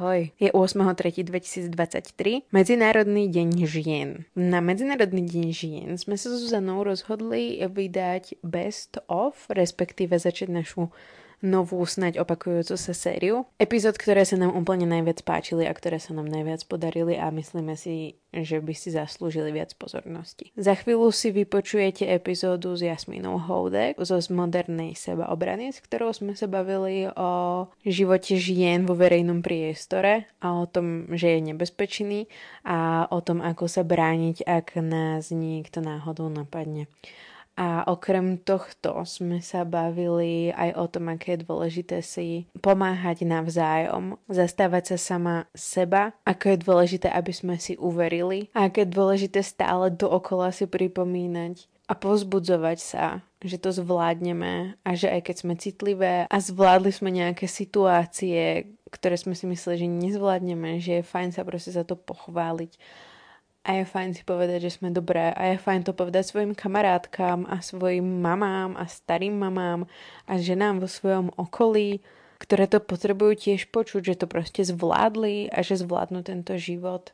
ahoj. Je 8.3.2023, Medzinárodný deň žien. Na Medzinárodný deň žien sme sa s Zuzanou rozhodli vydať best of, respektíve začať našu novú, snaď opakujúcu sa sériu. Epizód, ktoré sa nám úplne najviac páčili a ktoré sa nám najviac podarili a myslíme si, že by si zaslúžili viac pozornosti. Za chvíľu si vypočujete epizódu s Jasminou Houdek zo z modernej sebaobrany, s ktorou sme sa bavili o živote žien vo verejnom priestore a o tom, že je nebezpečný a o tom, ako sa brániť, ak nás niekto náhodou napadne. A okrem tohto sme sa bavili aj o tom, aké je dôležité si pomáhať navzájom, zastávať sa sama seba, ako je dôležité, aby sme si uverili a aké je dôležité stále dookola si pripomínať a pozbudzovať sa, že to zvládneme a že aj keď sme citlivé a zvládli sme nejaké situácie, ktoré sme si mysleli, že nezvládneme, že je fajn sa proste za to pochváliť a je fajn si povedať, že sme dobré a je fajn to povedať svojim kamarátkám a svojim mamám a starým mamám a ženám vo svojom okolí, ktoré to potrebujú tiež počuť, že to proste zvládli a že zvládnu tento život.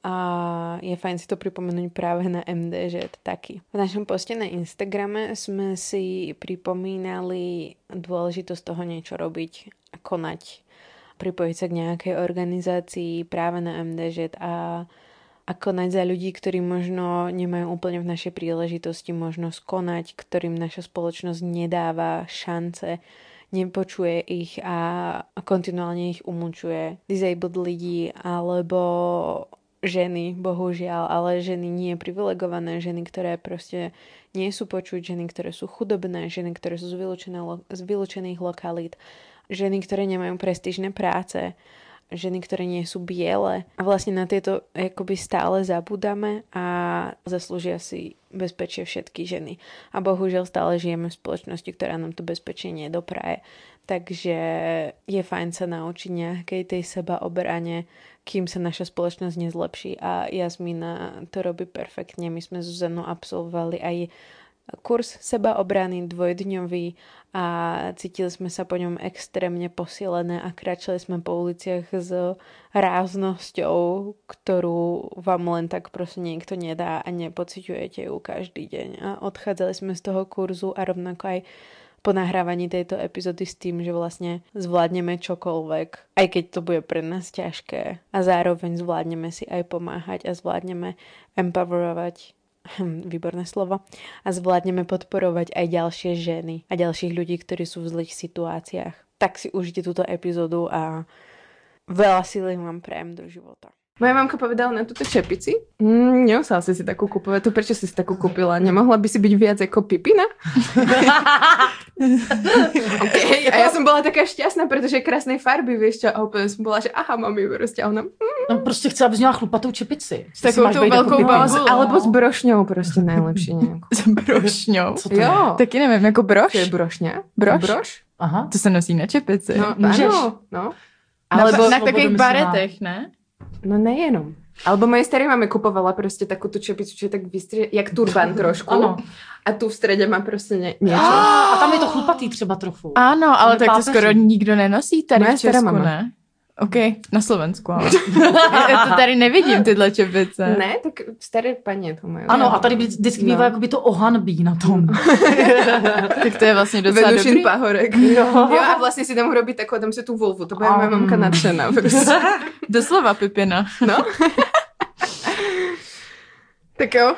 A je fajn si to pripomenúť práve na MD, že je to taký. V našom poste na Instagrame sme si pripomínali dôležitosť toho niečo robiť a konať. Pripojiť sa k nejakej organizácii práve na MDŽ a a konať za ľudí, ktorí možno nemajú úplne v našej príležitosti možnosť konať, ktorým naša spoločnosť nedáva šance, nepočuje ich a kontinuálne ich umúčuje. Disabled ľudí alebo ženy, bohužiaľ, ale ženy nie privilegované, ženy, ktoré proste nie sú počuť, ženy, ktoré sú chudobné, ženy, ktoré sú z, z vylúčených lokalít, ženy, ktoré nemajú prestížne práce ženy, ktoré nie sú biele. A vlastne na tieto akoby stále zabúdame a zaslúžia si bezpečie všetky ženy. A bohužiaľ stále žijeme v spoločnosti, ktorá nám to bezpečie nedopraje. Takže je fajn sa naučiť nejakej tej seba obrane, kým sa naša spoločnosť nezlepší. A Jasmina to robí perfektne. My sme Zuzanu absolvovali aj kurz sebaobrany dvojdňový a cítili sme sa po ňom extrémne posilené a kráčali sme po uliciach s ráznosťou, ktorú vám len tak proste niekto nedá a nepociťujete ju každý deň. A odchádzali sme z toho kurzu a rovnako aj po nahrávaní tejto epizódy s tým, že vlastne zvládneme čokoľvek, aj keď to bude pre nás ťažké. A zároveň zvládneme si aj pomáhať a zvládneme empowerovať výborné slovo, a zvládneme podporovať aj ďalšie ženy a ďalších ľudí, ktorí sú v zlých situáciách. Tak si užite túto epizódu a veľa síly vám prajem do života. Moja mamka povedala na túto čepici, mm, nemusela si si takú kúpovať, to prečo si si takú kúpila? Nemohla by si byť viac ako Pipina? okay. A ja som bola taká šťastná, pretože je krásnej farby, vieš čo, a úplne som bola, že aha, mami, proste, a ona... Mm. No prostě chce, abys měla chlupatou čepici. S takovou tou velkou balz, alebo s brošňou prostě nejlepší nějakou. s brošňou? Co to jo. Je? Taky nevím, jako broš? To je brošňa. Broš? Broš? Aha. To se nosí na čepici. No, Můžeš. ano, no. Alebo na, na takových baretech, ne? No nejenom. Alebo moje staré máme kupovala prostě takovou tu čepicu, čo je tak vystrie, jak turban trošku. ano. A tu v středě má prostě ně, něco. A, a tam je to chlupatý třeba trochu. Ano, ale tak to skoro nikdo nenosí tady Moje v Česku, ne? OK, na Slovensku, ale. Já to tady nevidím, tyhle čepice. Ne, tak staré paní to mají. Ano, a tady vždycky bývá no. jakoby to ohanbí na tom. tak to je vlastně docela Venušin dobrý. pahorek. Jo. jo. a vlastně si tam robí takovou, tam se tu volvu, to bude moje mamka nadšená. Prostě. Doslova Pipina. No. tak jo,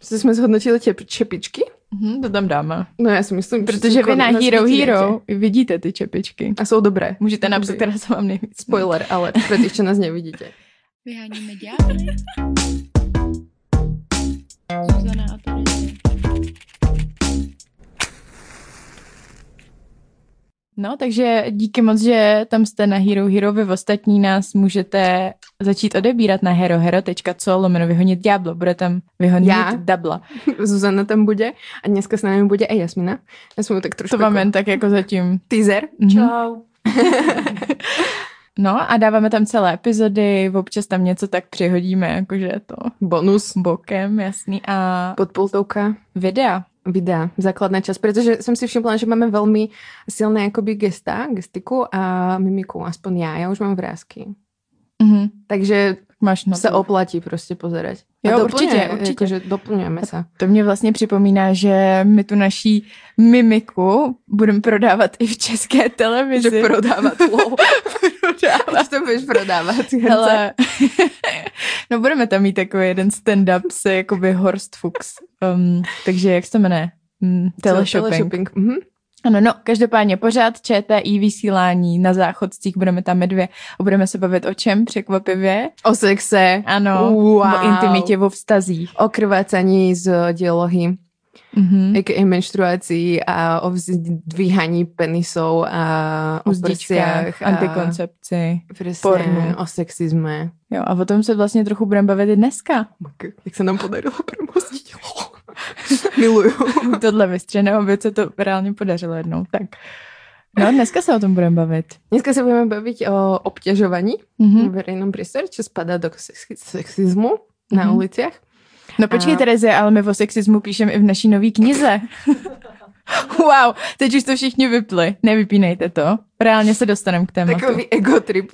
jsme zhodnotili tě čepičky. Mm, to tam dáme. No já si myslím, Protože vy na Hero Hero vidíte ty čepičky. A jsou dobré. Můžete napsat, která se vám nejvíc. Spoiler, ale pro ty, co nás nevidíte. Vyháníme ďábly. Zuzana a to No, takže díky moc, že tam jste na Hero Hero. Vy v ostatní nás můžete začít odebírat na herohero.co lomeno vyhonit Diablo. Bude tam vyhonit Já. Dabla. Zuzana tam bude a dneska s námi bude i Jasmina. Já jsem tak trošku... To vám jen tak jako zatím. Teaser. Čau. No a dáváme tam celé epizody, občas tam něco tak přihodíme, jakože to bonus bokem, jasný. A podpultovka videa. Videa, základná časť, pretože som si všimla, že máme veľmi silné akoby gesta, gestiku a mimiku, aspoň já, já už mám vrázky. Mhm. Takže Máš na se to. oplatí prostě pozerať. Jo, A určitě, doplňuje, určitě. Jakože doplňujeme se. To mě vlastně připomíná, že my tu naší mimiku budeme prodávat i v české televizi. Že prodávat, lol. prodávat. to budeš prodávat. Hele, no budeme tam mít takový jeden stand-up se jakoby Horst Fuchs. Um, takže jak se to jmenuje? Mm, teleshopping. teleshopping. Mhm. Ano, no, každopádně pořád ČTI vysílání na záchodcích, budeme tam dvě a budeme se bavit o čem překvapivě? O sexe, Ano, Wow. o intimitě, o vztazích. o krvácaní z dielohy, Mhm. a.k.a. menštruácii a o dvíhaní penisov a o prsiach antikoncepci. presne, pornu. o sexizme. Jo, a o tom se vlastně trochu budeme bavit i dneska. Jak se nám podarilo premostiť. Miluju. Tohle vystřené, aby se to reálně podařilo jednou. Tak. No, dneska se o tom budeme bavit. Dneska sa budeme baviť o obťažovaní Mhm. v verejnom priestore, čo spadá do sexi- sexizmu na Mhm. uliciach. No počkej, A- Tereze, ale my o sexismu píšeme i v naší nový knize. wow, teď už to všichni vypli. Nevypínejte to. Reálně se dostaneme k tématu. Takový ego trip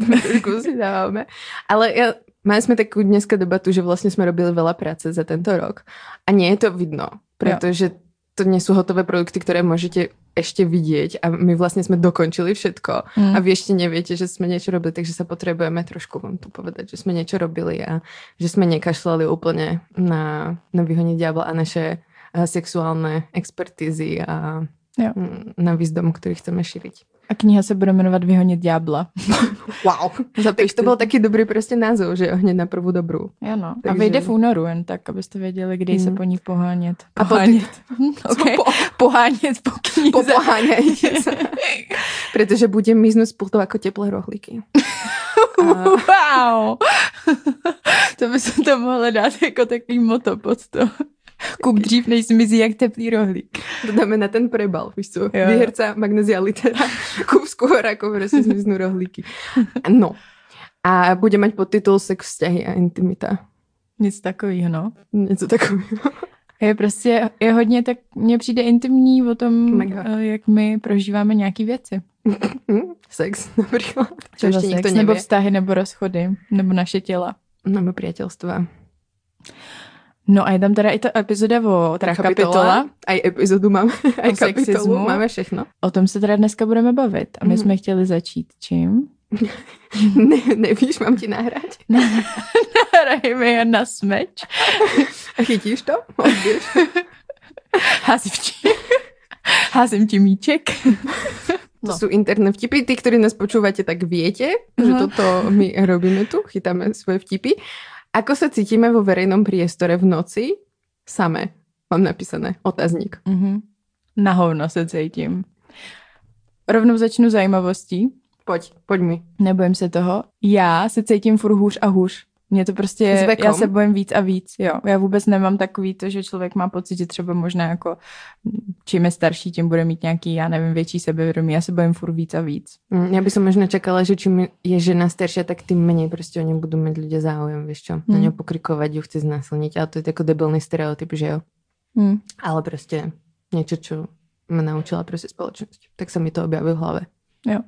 si dávame. Ale ja, mali sme takú dneska debatu, že vlastne sme robili veľa práce za tento rok a nie je to vidno, pretože to nie sú hotové produkty, ktoré môžete ešte vidieť a my vlastne sme dokončili všetko Mm. a vy ešte neviete, že sme niečo robili, takže sa potrebujeme trošku vám tu povedať, že sme niečo robili a že sme nekašľali úplne na, na vyhoniť diabla a naše sexuálne expertízy a Jo. na výzdom, ktorý chceme šíriť. A kniha se bude jmenovat Vyhonit ďábla. Wow. Tak to byl taky dobrý prostě název, že jo, hned na prvú dobrou. Ano. A Takže- vyjde v únoru, jen tak, abyste věděli, kdy se Mm. po ní pohánět. A po- Pohánět. okay. Po, Pohánět po knize. popoháňajte sa. Pretože budem miznúť spolu ako teplé rohlíky. A Wow! to by se to mohlo dát jako takový moto pod to. Kup dřív, než zmizí jak teplý rohlík. to dáme na ten prebal, víš co? jo. Magnezia Litera, kúp skôr ako prostě zmiznú rohlíky. No. A bude mať podtitul Sex, vzťahy a intimita. Nic takového, no. Něco takového. Je prostě, je hodně tak, mně přijde intimní o tom, Mega. eh, jak my prožíváme nějaký věci. Sex ešte nikto sex, nebo vztahy, nebo rozchody, nebo naše těla. Nebo priateľstva. No a je tam teda i ta epizoda o, teda kapitola. Aj epizodu máme, O kapitolu sexismu. máme všechno. O tom se teda dneska budeme bavit. A my Mhm. jsme chtěli začít čím? Ne, nevíš, mám ti nahrať? Hrajeme je na smeč. A chytíš to? Házím ti, házím ti míček. To No. sú interné vtipy. Tí, ktorí nás počúvate, tak viete, že Aha. toto my robíme tu, chytáme svoje vtipy. Ako sa cítime vo verejnom priestore v noci? Samé. Mám napísané. Otazník. Mhm. Na hovno se cítím. Rovnou začnu zajímavostí. Poď, poď mi. Nebojím se toho. Já se cítím furt hůř a hůř. Mně to prostě, já se bojím víc a víc, jo. Já vůbec nemám takový to, že člověk má pocit, že třeba možná jako čím je starší, tím bude mít nějaký, já nevím, větší sebevědomí. Já se bojím furt víc a víc. Mm, Ja by som možno čakala, že čím je žena staršia, tak tým menej proste o ňu budú mať ľudia záujem, vieš čo? Na Hmm. ňu pokrikovať, ju chce znásilniť. Ale to je ako debilný stereotyp, že jo? Hm. Ale proste niečo, čo ma naučila proste spoločnosť. Tak sa mi to objaví v hlave. Jo.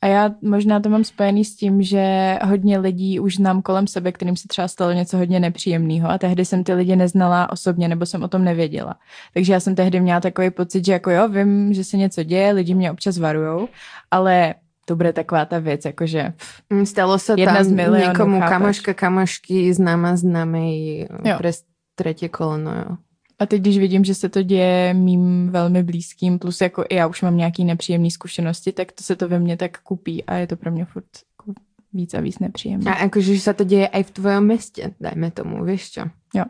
A já možná to mám spojený s tím, že hodně lidí už znám kolem sebe, kterým se třeba stalo něco hodně nepříjemného a tehdy jsem ty lidi neznala osobně nebo jsem o tom nevěděla. Takže já jsem tehdy měla takový pocit, že jako jo, vím, že se něco děje, lidi mě občas varujou, ale to bude taková ta věc, jakože Mm, Stalo sa Jedna tam z milionů, niekomu chápeš? kamoška, kamošky, známa známej Jo. pre tretie koleno, jo. A teď, když vidím, že se to děje mým velmi blízkým, plus jako i já už mám nějaký nepříjemné zkušenosti, tak to se to ve mně tak kupí a je to pro mě furt jako víc a víc nepříjemné. A akože že sa to deje aj v tvojom meste, dajme tomu, vieš čo? Jo.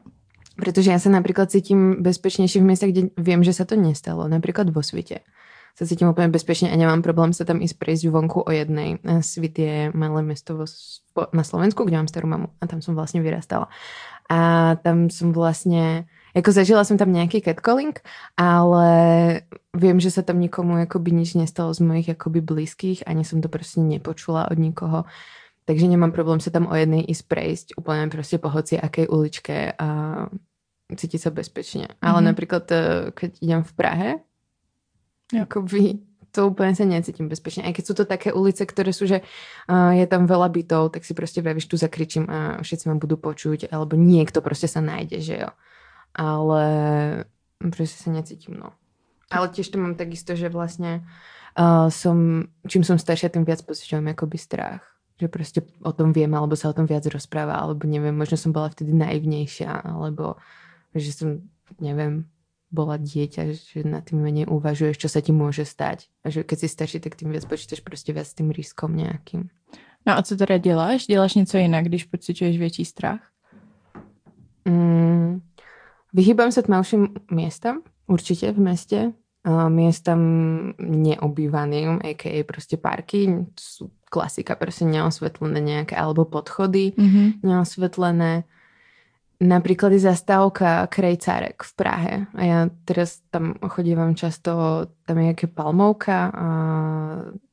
Pretože ja sa napríklad cítim bezpečnejšie v miestach, kde viem, že sa to nestalo. Napríklad vo svite. Sa cítim úplne bezpečne a nemám problém sa tam ísť prejsť vonku o jednej. A Svit je malé Spo- na Slovensku, kde mám starú mamu a tam som vlastne vyrastala. A tam som vlastne, ako zažila som tam nejaký catcalling, ale viem, že sa tam nikomu akoby nič nestalo z mojich akoby blízkych, ani som to proste nepočula od nikoho. Takže nemám problém sa tam o jednej ísť prejsť úplne proste po hoci akej uličke a cítiť sa bezpečne. Ale Mhm. napríklad, eh, keď idem v Prahe, Jo. akoby to úplne sa necítim bezpečne. Aj keď sú to také ulice, ktoré sú, že uh, je tam veľa bytov, tak si proste vravíš, tu zakričím a všetci ma budú počuť, alebo niekto proste sa nájde, že jo. Ale proste sa necítim, no. Ale tiež to mám takisto, že vlastne uh, som, čím som staršia, tým viac pociťujem akoby strach. Že proste o tom viem, alebo sa o tom viac rozpráva, alebo neviem, možno som bola vtedy naivnejšia, alebo že som, neviem, bola dieťa, že nad tým menej uvažuješ, čo sa ti môže stať. A že keď si starší, tak tým viac počítaš prostě viac s tým riskom nějakým. No a co teda děláš? Děláš něco jinak, když pociťuješ větší strach? Mm, vyhýbam sa tmavším miestam, určite v meste. Uh, miestam neobývaným, a.k.a. proste parky, sú klasika, proste neosvetlené nejaké, alebo podchody Mm-hmm. neosvetlené. Napríklad je zastávka Krejcárek v Prahe a ja teraz tam chodívam často, tam je jaké palmovka a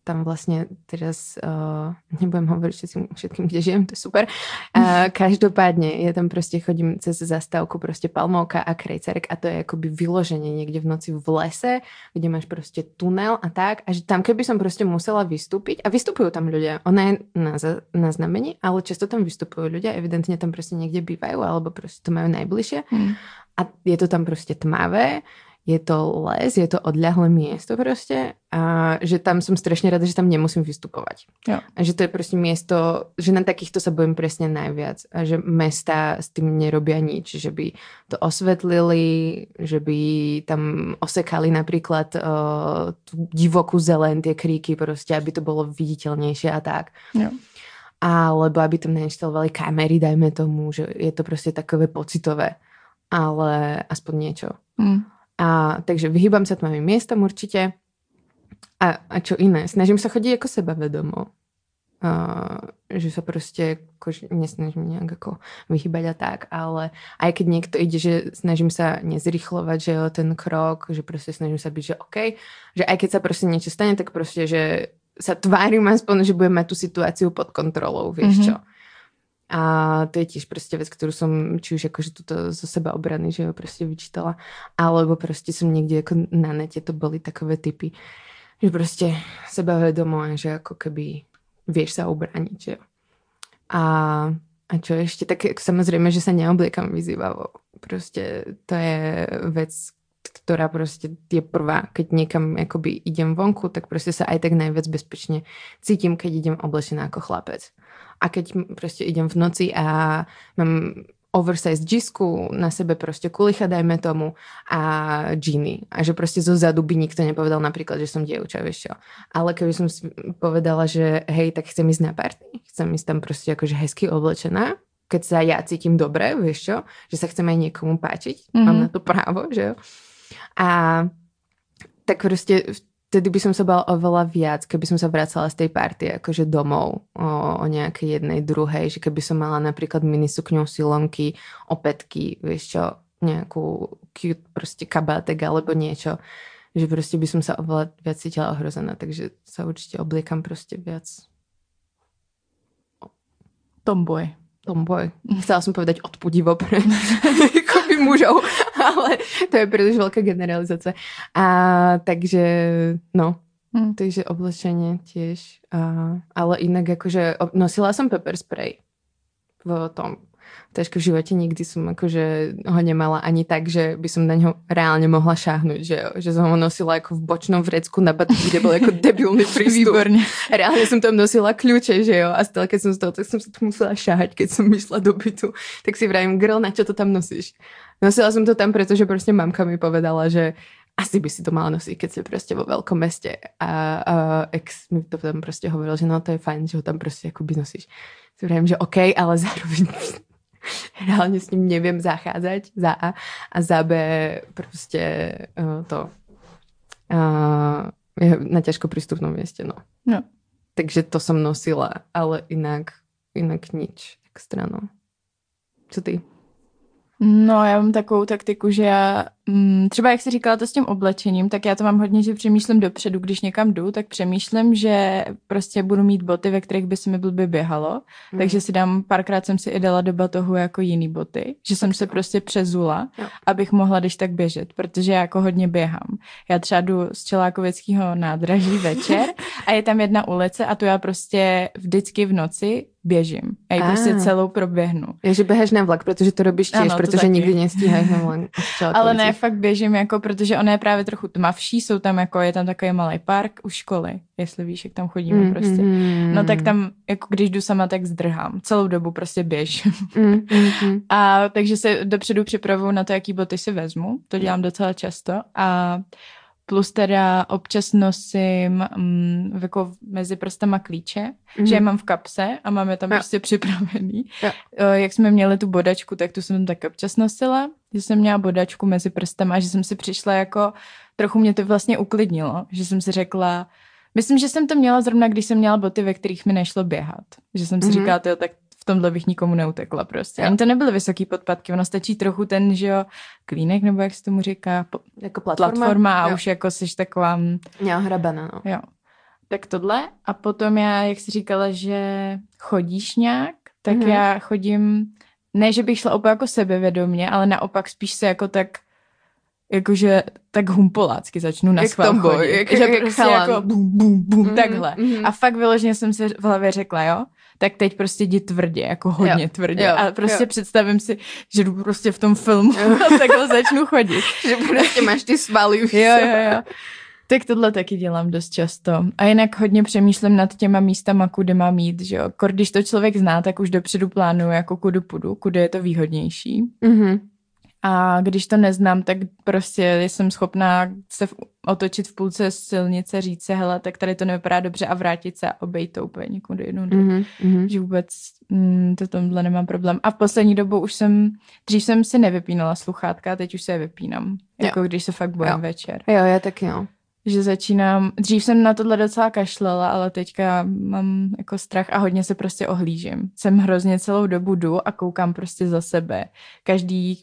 tam vlastne teraz, uh, nebudem hovoriť všetkým, všetkým, kde žijem, to je super. A každopádne, ja tam proste chodím cez zastávku proste palmovka a Krejcárek a to je akoby vyloženie niekde v noci v lese, kde máš proste tunel a tak a že tam keby som proste musela vystúpiť a vystupujú tam ľudia, ona je na, na znamení, ale často tam vystupujú ľudia, evidentne tam proste niekde bývajú alebo proste to majú najbližšie Mm. a je to tam proste tmavé, je to les, je to odľahlé miesto proste a že tam som strašne rada, že tam nemusím vystupovať. Jo. A že to je proste miesto, že na takýchto sa bojím presne najviac a že mesta s tým nerobia nič, že by to osvetlili, že by tam osekali napríklad uh, tú divokú zelen, tie kríky proste, aby to bolo viditeľnejšie a tak. Jo. Alebo aby tam nainštalovali kamery, dajme tomu, že je to proste takové pocitové. Ale aspoň niečo. Mm. A takže vyhýbam sa tmavým miestom určite. A, a čo iné? Snažím sa chodiť ako sebavedomo. Uh, že sa proste ako, nesnažím nejak ako vyhýbať a tak, ale aj keď niekto ide, že snažím sa nezrychlovať, že jo, ten krok, že proste snažím sa byť, že OK, že aj keď sa proste niečo stane, tak proste, že sa tvárim aspoň, že budem mať tú situáciu pod kontrolou, vieš Mhm. čo. A to je tiež proste vec, ktorú som či už akože tuto zo seba obrany, že ho proste vyčítala, alebo proste som niekde ako na nete, to boli takové typy, že proste sebavedomo že ako keby vieš sa obraniť, že. A, a čo ešte, tak samozrejme, že sa neobliekam vyzývavo. Proste to je vec, ktorá proste je prvá. Keď niekam akoby idem vonku, tak proste sa aj tak najviac bezpečne cítim, keď idem oblečená ako chlapec. A keď proste idem v noci a mám oversize džisku na sebe proste kulicha, dajme tomu, a džiny. A že proste zo zadu by nikto nepovedal napríklad, že som dievča, vieš čo. Ale keby som si povedala, že hej, tak chcem ísť na party, chcem ísť tam proste akože hezky oblečená, keď sa ja cítim dobre, vieš čo, že sa chcem aj niekomu páčiť, mm-hmm. mám Mhm. na to právo, že jo. A tak proste vtedy by som sa bala oveľa viac, keby som sa vracala z tej party akože domov o, o nejakej jednej druhej, že keby som mala napríklad mini sukňu, silonky, opätky, vieš čo, nejakú cute proste kabátek alebo niečo, že proste by som sa oveľa viac cítila ohrozená, takže sa určite obliekam proste viac Tomboy. tomboy. Chcela som povedať odpudivo pre mužov, ale to je príliš veľká generalizácia. A takže, no, Hm. takže oblečenie tiež. A, ale inak akože nosila som pepper spray v tom. Takže v živote nikdy som akože ho nemala ani tak, že by som na ňo reálne mohla šáhnuť, že, že som ho nosila ako v bočnom vrecku na batu, kde bol ako debilný prístup. Výborně. Reálne som tam nosila kľúče, že jo, a stále keď som z toho, tak som sa to musela šáhať, keď som išla do bytu. Tak si vravím, girl, na čo to tam nosíš? Nosila som to tam, pretože proste mamka mi povedala, že asi by si to mala nosiť, keď si proste vo veľkom meste. A, a ex mi to tam proste hovoril, že no to je fajn, že ho tam proste akoby nosíš. Si vravím, že OK, ale zároveň reálne s ním neviem zachádzať za A a za B proste uh, to uh, je na ťažko prístupnom mieste, no. No. Takže to som nosila, ale inak, inak nič extra, no. Co ty? No, já mám takovou taktiku, že já Mm, třeba jak jsi říkala to s tím oblečením, tak já to mám hodně, že přemýšlím dopředu, když někam jdu, tak přemýšlím, že prostě budu mít boty, ve kterých by se mi blbě běhalo, mm. takže si dám, párkrát jsem si i dala do batohu jako jiný boty, že jsem se prostě přezula, Jo. abych mohla když tak běžet, protože já jako hodně běhám. Já třeba jdu z Čelákovického nádraží večer a je tam jedna ulice a tu já prostě vždycky v noci běžím. Já ji Ah. prostě celou proběhnu. Je, že běháš na vlak, protože to robíš tiež, Ano, to protože taky. nikdy nestíháš na vlak. Ale ne, fakt běžím, jako, protože ona je právě trochu tmavší, jsou tam jako, je tam takový malý park u školy, jestli víš, jak tam chodíme Mm, prostě. mm, No tak tam, jako když jdu sama, tak zdrhám. Celou dobu prostě běž. Mm, mm, mm. A takže se dopředu připravuju na to, jaký boty si vezmu. To dělám docela často. A plus teda občas nosím um, jako mezi prstama klíče, mm-hmm. že je mám v kapse a mám je tam Jo. prostě připravený. Jo. Eh, Jak jsme měli tu bodačku, tak tu jsem tak občas nosila, že jsem měla bodačku mezi prstama a že jsem si přišla jako, trochu mě to vlastně uklidnilo, že jsem si řekla, myslím, že jsem to měla zrovna, když jsem měla boty, ve kterých mi nešlo běhat. Že jsem si Mhm. mm-hmm. říkala, tyjo, tak v tomhle bych nikomu neutekla prostě. Ani to nebyly vysoký podpatky, ono stačí trochu ten, že jo, klínek, nebo jak se tomu říká, po- Jako platforma. platforma a jo. už jako jsi taková, mm, Neohrabaná, no. jo. Tak tohle a potom já, jak jsi říkala, že chodíš nějak, tak Mhm. mm-hmm. já chodím, ne, že bych šla úplně jako sebevědomě, ale naopak spíš se jako tak jakože tak humpolácky začnu na Jak schvál tomboy, chodit. jak- že jak prostě chalan. jako bum, bum, bum, Mhm, takhle. mhm. A fakt vyloženě jsem si v hlavě řekla, jo, tak teď prostě jdi tvrdě, jako hodně Jo, tvrdě. jo, a prostě jo. představím si, že jdu prostě v tom filmu a takhle začnu chodit. Že prostě máš ty svaly už. Jo, jo, jo. Tak tohle taky dělám dost často. A jinak hodně přemýšlím nad těma místama, kudy mám jít, že jo. Když to člověk zná, tak už dopředu plánuju, jako kudy půjdu, kudy je to výhodnější. Mhm. A když to neznám, tak prostě jsem schopná se v, otočit v půlce silnice, říct se, hele, tak tady to nevypadá dobře a vrátit se a obejít to úplně někudy jinudy. Mm. Mhm. Že vůbec mm, to tomhle nemám problém. A v poslední dobou už jsem, dřív jsem si nevypínala sluchátka, a teď už se je vypínám. Jako když se fakt bojím Jo. večer Jo, já taky, no. že začínám, dřív jsem na tohle docela kašlala, ale teďka mám jako strach a hodně se prostě ohlížím. Jsem hrozně celou dobu jdu a koukám prostě za sebe. Každý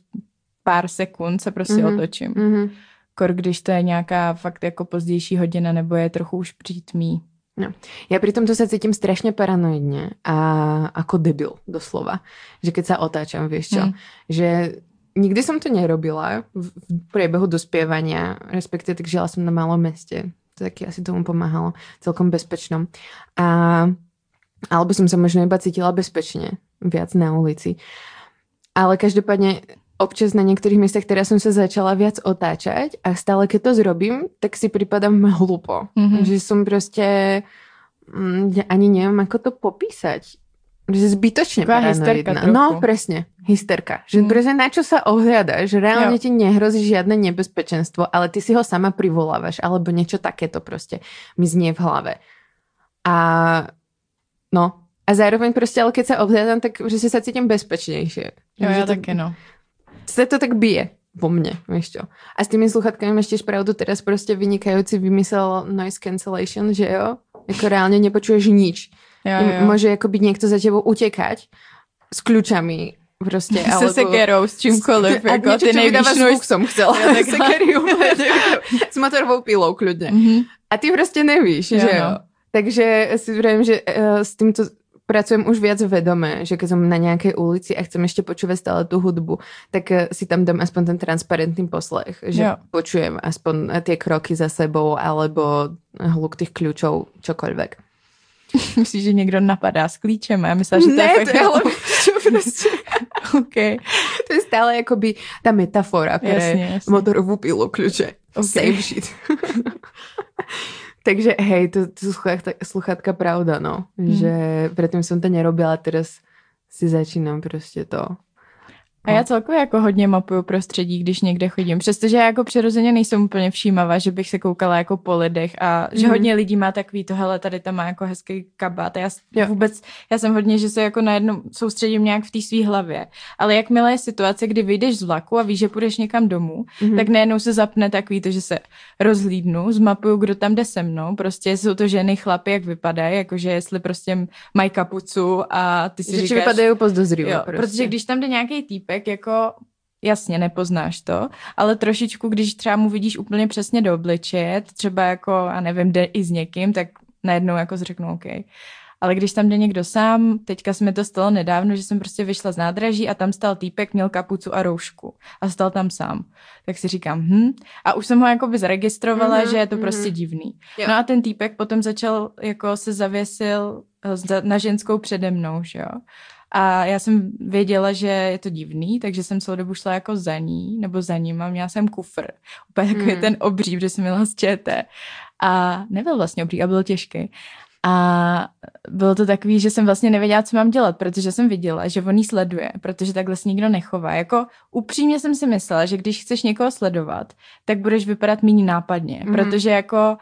pár sekund se prostě Mhm. mm-hmm. otočím. Mm. Mhm. Kor, když to je nějaká fakt jako pozdější hodina nebo je trochu už přítmí. Ja pri tomto sa cítim strašne paranoidne a ako debil, doslova. Že keď sa otáčam, vieš čo? Mm. Že nikdy som to nerobila v v priebehu dospievania, respektíve tak žila som na malom meste. To taky asi tomu pomáhalo, celkom bezpečnom. A, alebo som sa možno iba cítila bezpečne viac na ulici. Ale každopádne občas na niektorých miestach teraz som sa začala viac otáčať a stále keď to zrobím, tak si pripadám hlupo. Mhm. Že som proste mm, ja ani neviem, ako to popísať. Že zbytočne Taková hysterka paranoidná. trochu. No, presne. Hysterka. Že Mm. proste na čo sa ohľadaš? Že reálne Jo. ti nehrozí žiadne nebezpečenstvo, ale ty si ho sama privolávaš, alebo niečo takéto proste mi znie v hlave. A no, a zároveň proste, ale keď sa ohľadám, tak proste sa cítim bezpečnejšie. Jo, já to, taky no. Sa to tak bije vo mne, vieš čo. A s tými sluchatkami máš tiež pravdu, teraz proste vynikajúci vymyslel noise cancellation, že jo? Jako reálne nepočuješ nič. Jo, jo. Môže jako byť niekto za tebou utekať s kľúčami proste, Se alebo... sekerou, s čímkoliv, jako niečo, ty nejvíš noise. som chcela. Sekeriu, s motorovou pilou kľudne. Mhm. A ty prostě nevíš, Jo, že no. jo. Takže si vravím, že uh, s týmto pracujem už viac vedome, že keď som na nejakej ulici a chcem ešte počúvať stále tú hudbu, tak uh, si tam dám aspoň ten transparentný poslech, že Jo. počujem aspoň eh, tie kroky za sebou alebo hluk tých kľúčov, čokoľvek. Myslíš, že někdo napadá s klíčem? A já myslela, že to ne, je fakt... to je prostě. okay. To je stále akoby tá metafora Jasně, jasně. motorovú pilu kľúče. Ok. Same shit. Takže hej, to, to sluchatka, sluchatka pravda, no. Hmm. Že predtým som to nerobila, teraz si začínám prostě to. A já celkově jako hodně mapuju prostředí, když někde chodím. Přestože já jako přirozeně nejsem úplně všímavá, že bych se koukala jako po lidech a že Mhm. hodně lidí má takový to, hele, tady tam má jako hezký kabát. A já Jo. vůbec, já jsem hodně, že se jako najednou soustředím nějak v té své hlavě. Ale jakmile je situace, kdy vyjdeš z vlaku a víš, že půjdeš někam domů, Mhm. tak najednou se zapne takový to, že se rozhlídnu, zmapuju, kdo tam jde se mnou. Prostě jsou to ženy, chlapy, jak vypadají, jakože jestli prostě mají kapucu a ty si že říkáš... Jo, prostě. protože když tam jde nějaký týpek, jako jasně, nepoznáš to, ale trošičku, když třeba mu vidíš úplně přesně do obličeje, třeba jako, já nevím, jde i s někým, tak najednou jako řeknu OK. Ale když tam jde někdo sám, teďka se mi to stalo nedávno, že jsem prostě vyšla z nádraží a tam stál týpek, měl kapucu a roušku a stal tam sám. Tak si říkám, hm. A už jsem ho jakoby zaregistrovala, Mhm, mm-hmm, že je to mhm. prostě divný. Jo. No a ten týpek potom začal, jako se zavěsil eh, na ženskou přede mnou, že jo. A já jsem věděla, že je to divný, takže jsem celou dobu šla jako za ní, nebo za ním a měla jsem kufr. Úplně takový Mhm. ten obří, protože jsem měla z ČT. A nebyl vlastně obří a byl těžký. A bylo to takový, že jsem vlastně nevěděla, co mám dělat, protože jsem viděla, že on jí sleduje, protože takhle se nikdo nechová. Jako upřímně jsem si myslela, že když chceš někoho sledovat, tak budeš vypadat méně nápadně, Mhm. mm-hmm. protože jako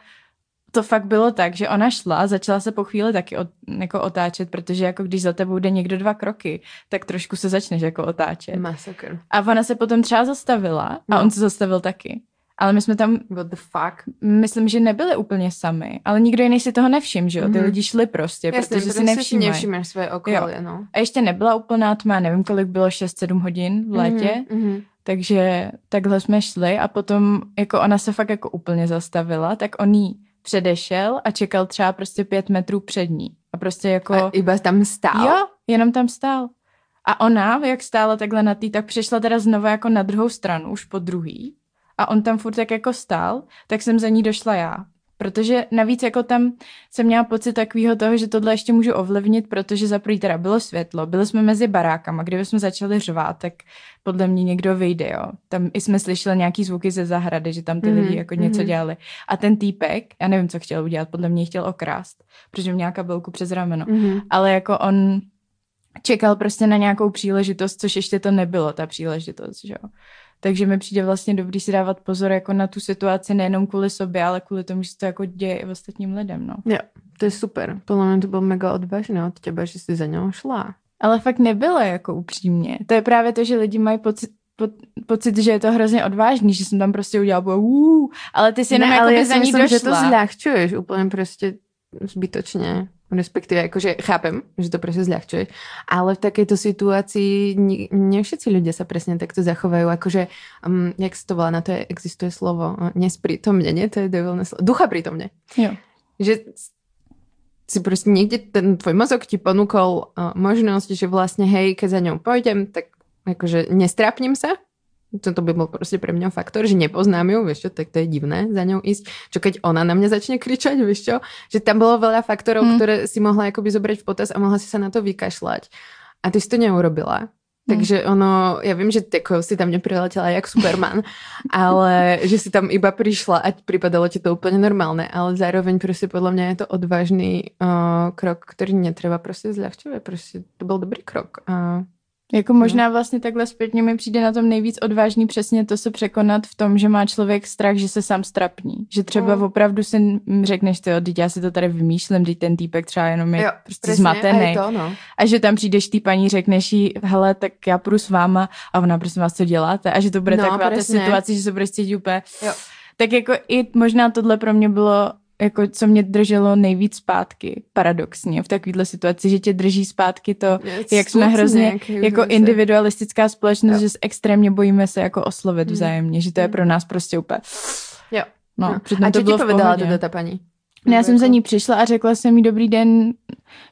to fakt bylo tak, že ona šla a začala se po chvíli taky od, jako otáčet, protože jako když za tebou jde někdo dva kroky, tak trošku se začneš jako otáčet. Masakr. A ona se potom třeba zastavila a No. on se zastavil taky. Ale my jsme tam, What the fuck? myslím, že nebyli úplně sami, ale nikdo jiný si toho nevšiml, že jo? Ty Mhm. lidi šli prostě, Jasne, protože si prostě si nevšímají. nevšímaš svoje okolie, no. A ještě nebyla úplná tma, nevím, kolik bylo, 6-7 hodin v létě, Mhm, mhm. takže takhle jsme šli a potom jako ona se fakt jako úplně zastavila, tak on jí předešel a čekal třeba prostě pět metrů před ní. A prostě jako... A iba tam stál? Jo, jenom tam stál. A ona, jak stála takhle na tý, tak přišla teda znovu jako na druhou stranu, už po druhý. A on tam furt tak jako stál, tak jsem za ní došla já. Protože navíc jako tam jsem měla pocit takového toho, že tohle ještě můžu ovlivnit, protože za prvý teda bylo světlo, byli jsme mezi barákama, kdyby jsme začali řvát, tak podle mě někdo vyjde, jo. Tam i jsme slyšeli nějaký zvuky ze zahrady, že tam ty Mhm, lidi jako něco mhm. dělali. A ten týpek, já nevím, co chtěl udělat, podle mě chtěl okrást, protože měl kabelku přes rameno Mhm. ale jako on čekal prostě na nějakou příležitost, což ještě to nebylo, ta příležitost, že jo. Takže mi přijde vlastně dobrý si dávat pozor jako na tu situaci nejenom kvůli sobě, ale kvůli tomu, že se to jako děje i ostatním lidem, no. Jo, to je super. Podle mě to bylo mega odvážné od těba, že jsi za ňou šla. Ale fakt nebylo jako upřímně. To je právě to, že lidi mají pocit, po, pocit, že je to hrozně odvážný, že jsem tam prostě udělala bylo, uh, ale ty si jenom Ne, jako ale já za si ní myslím, došla. že to zľahčuješ úplně prostě zbytočně. Respektíve, akože chápem, že to prostě zľahčuješ, ale v takejto situácii ne, všetci ľudia sa presne takto zachovajú, akože, um, jak sa to volá, na to je, existuje slovo, uh, nesprítomnenie, to je devilné slovo, ducha prítomne. Jo. Že si prostě niekde ten tvoj mozog ti ponúkol uh, možnosť, že vlastne hej, keď za ňou pôjdem, tak akože nestrapním sa, to, to by bol prostě pre mňa faktor, že nepoznám ju, vieš čo, tak to je divné za ňou ísť. Čo keď ona na mňa začne kričať, vieš čo, že tam bolo veľa faktorov, Hmm. mm. ktoré si mohla akoby zobrať v potaz a mohla si sa na to vykašľať. A ty si to neurobila. Takže ono, ja viem, že tako si tam nepriletela jak Superman, ale že si tam iba prišla a pripadalo ti to úplne normálne, ale zároveň prostě podľa mňa je to odvážný uh, krok, ktorý netreba prostě zľahčovať. Prostě to byl dobrý krok. Uh, Jako možná vlastně takhle zpětně mi přijde na tom nejvíc odvážný přesně to se překonat v tom, že má člověk strach, že se sám strapní. Že třeba Mm. opravdu si řekneš, ty, teď já si to tady vymýšlím, teď ten týpek třeba jenom je jo, prostě presne, zmatený. aj to, no. A že tam přijdeš té paní, řekneš jí, hele, tak já půjdu s váma a ona, prosím vás, co děláte? A že to bude No, taková ta přesně. situace, že se cítit úplně... Jo. Tak jako i možná tohle pro mě bylo jako co mě drželo nejvíc zpátky, paradoxně, v takovéhle situaci, že tě drží zpátky to, jak jsme hrozně jako individualistická společnost, Jo. že se extrémně bojíme se jako oslovit Mhm. vzájemně, že to je Mhm. pro nás prostě úplně... Jo. No, No. A to čo ti povedala teda ta paní? No, já jsem za Jako- ní přišla a řekla jsem jí dobrý den,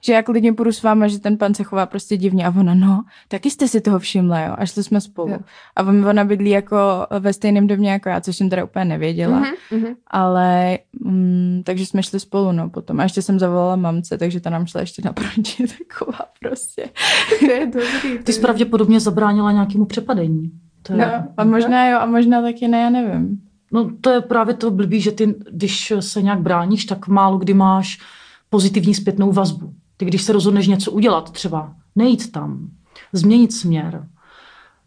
že jak klidně půjdu s váma, že ten pan se chová prostě divně. A ona, no, taky jste si toho všimla, jo. A šli jsme spolu. Jo. A on- ona bydlí jako ve stejném domě jako já, což jsem teda úplně nevěděla. Mhm, mhm. Ale, mm, takže jsme šli spolu, no, potom. A ještě jsem zavolala mamce, takže ta nám šla ještě naproti, taková prostě. To je dobrý. Ty jsi pravděpodobně zabránila nějakému přepadení. To je, No, a možná jo, a možná taky ne, já nevím. No to je právě to blbý, že ty, když se nějak bráníš, tak málo kdy máš pozitivní zpětnou vazbu. Ty když se rozhodneš něco udělat, třeba nejít tam, změnit směr,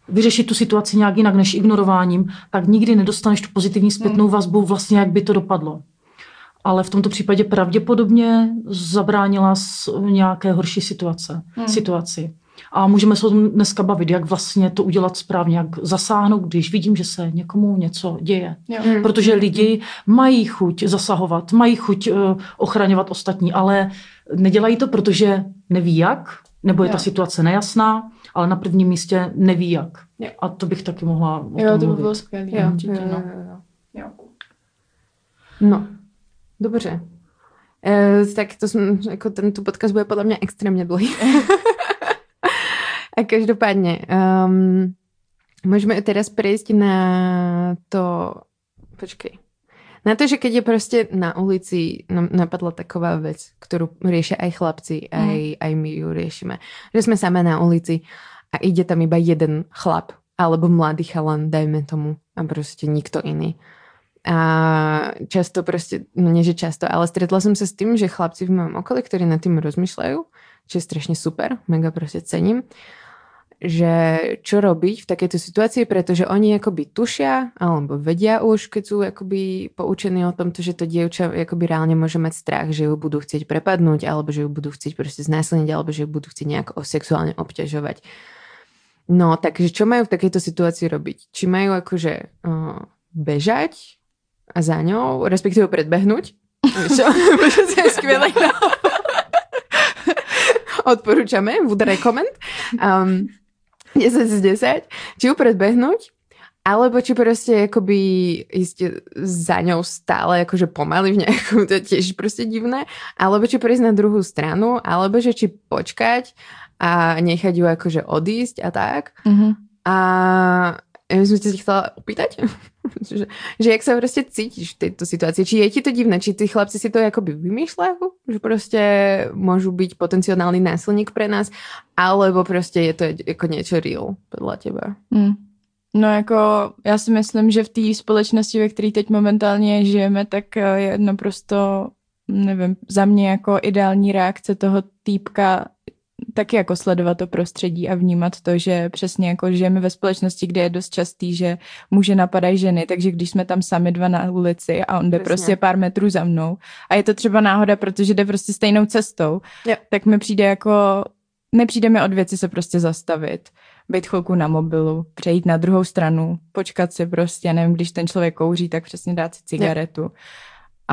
vyřešit tu situaci nějak jinak než ignorováním, tak nikdy nedostaneš tu pozitivní zpětnou vazbu vlastně, jak by to dopadlo. Ale v tomto případě pravděpodobně zabránila nějaké horší situace, Hmm. situaci. A můžeme se o tom dneska bavit, jak vlastně to udělat správně, jak zasáhnout, když vidím, že se někomu něco děje. Jo. Mm. Protože lidi mají chuť zasahovat, mají chuť eh, ochraňovat ostatní, ale nedělají to, protože neví jak, nebo je Jo. ta situace nejasná, ale na prvním místě neví jak. Jo. A to bych taky mohla o Jo, tom to by mluvit. bylo skvělé. Jo, určitě, jo, no. jo, jo. Jo. No, dobře. E, tak to jsem, jako tento podcast bude podle mě extrémně dlouhý. A každopádně, um, můžeme teraz prejsť na to, počkej, na to, že keď je prostě na ulici nám napadla taková vec, ktorú riešia aj chlapci, aj, aj my ju riešime. Že sme samé na ulici a ide tam iba jeden chlap, alebo mladý chalan, dajme tomu, a prostě nikto iný. A často prostě, no nie že často, ale stretla som sa s tým, že chlapci v mojom okolí, ktorí nad tým rozmýšľajú, čo je strašne super, mega prostě cením, že čo robiť v takejto situácii, pretože oni akoby tušia alebo vedia už, keď sú akoby poučení o tom, že to dievča akoby reálne môže mať strach, že ju budú chcieť prepadnúť alebo že ju budú chcieť proste znásilniť alebo že ju budú chcieť nejak sexuálne obťažovať. No, takže čo majú v takejto situácii robiť? Či majú akože uh, bežať a za ňou, respektíve predbehnúť? Čo? Protože to je. Odporúčame, would recommend. Um, 10 z 10. Či ju predbehnúť, alebo či proste akoby ísť za ňou stále akože pomaly v nejakom, to je tiež proste divné, alebo či prejsť na druhú stranu, alebo že či počkať a nechať ju akože odísť a tak. Mhm. A by som ťa chcela opýtať, že, že jak sa proste cítiš v tejto situácii? Či je ti to divné? Či tí chlapci si to akoby vymýšľajú? Že proste môžu byť potenciálny násilník pre nás? Alebo proste je to ako niečo real podľa teba? Hmm. No jako já si myslím, že v té společnosti, ve které teď momentálně žijeme, tak eh, je naprosto, nevím, za mě jako ideální reakce toho týpka taky jako sledovat to prostředí a vnímat to, že přesně jako žijeme ve společnosti, kde je dost častý, že muže napadají ženy, takže když jsme tam sami dva na ulici a on jde Přesně. prostě pár metrů za mnou a je to třeba náhoda, protože jde prostě stejnou cestou, Jo. tak mi přijde jako, nepřijde mi od věci se prostě zastavit, být chvilku na mobilu, přejít na druhou stranu, počkat si prostě, nevím, když ten člověk kouří, tak přesně dát si cigaretu.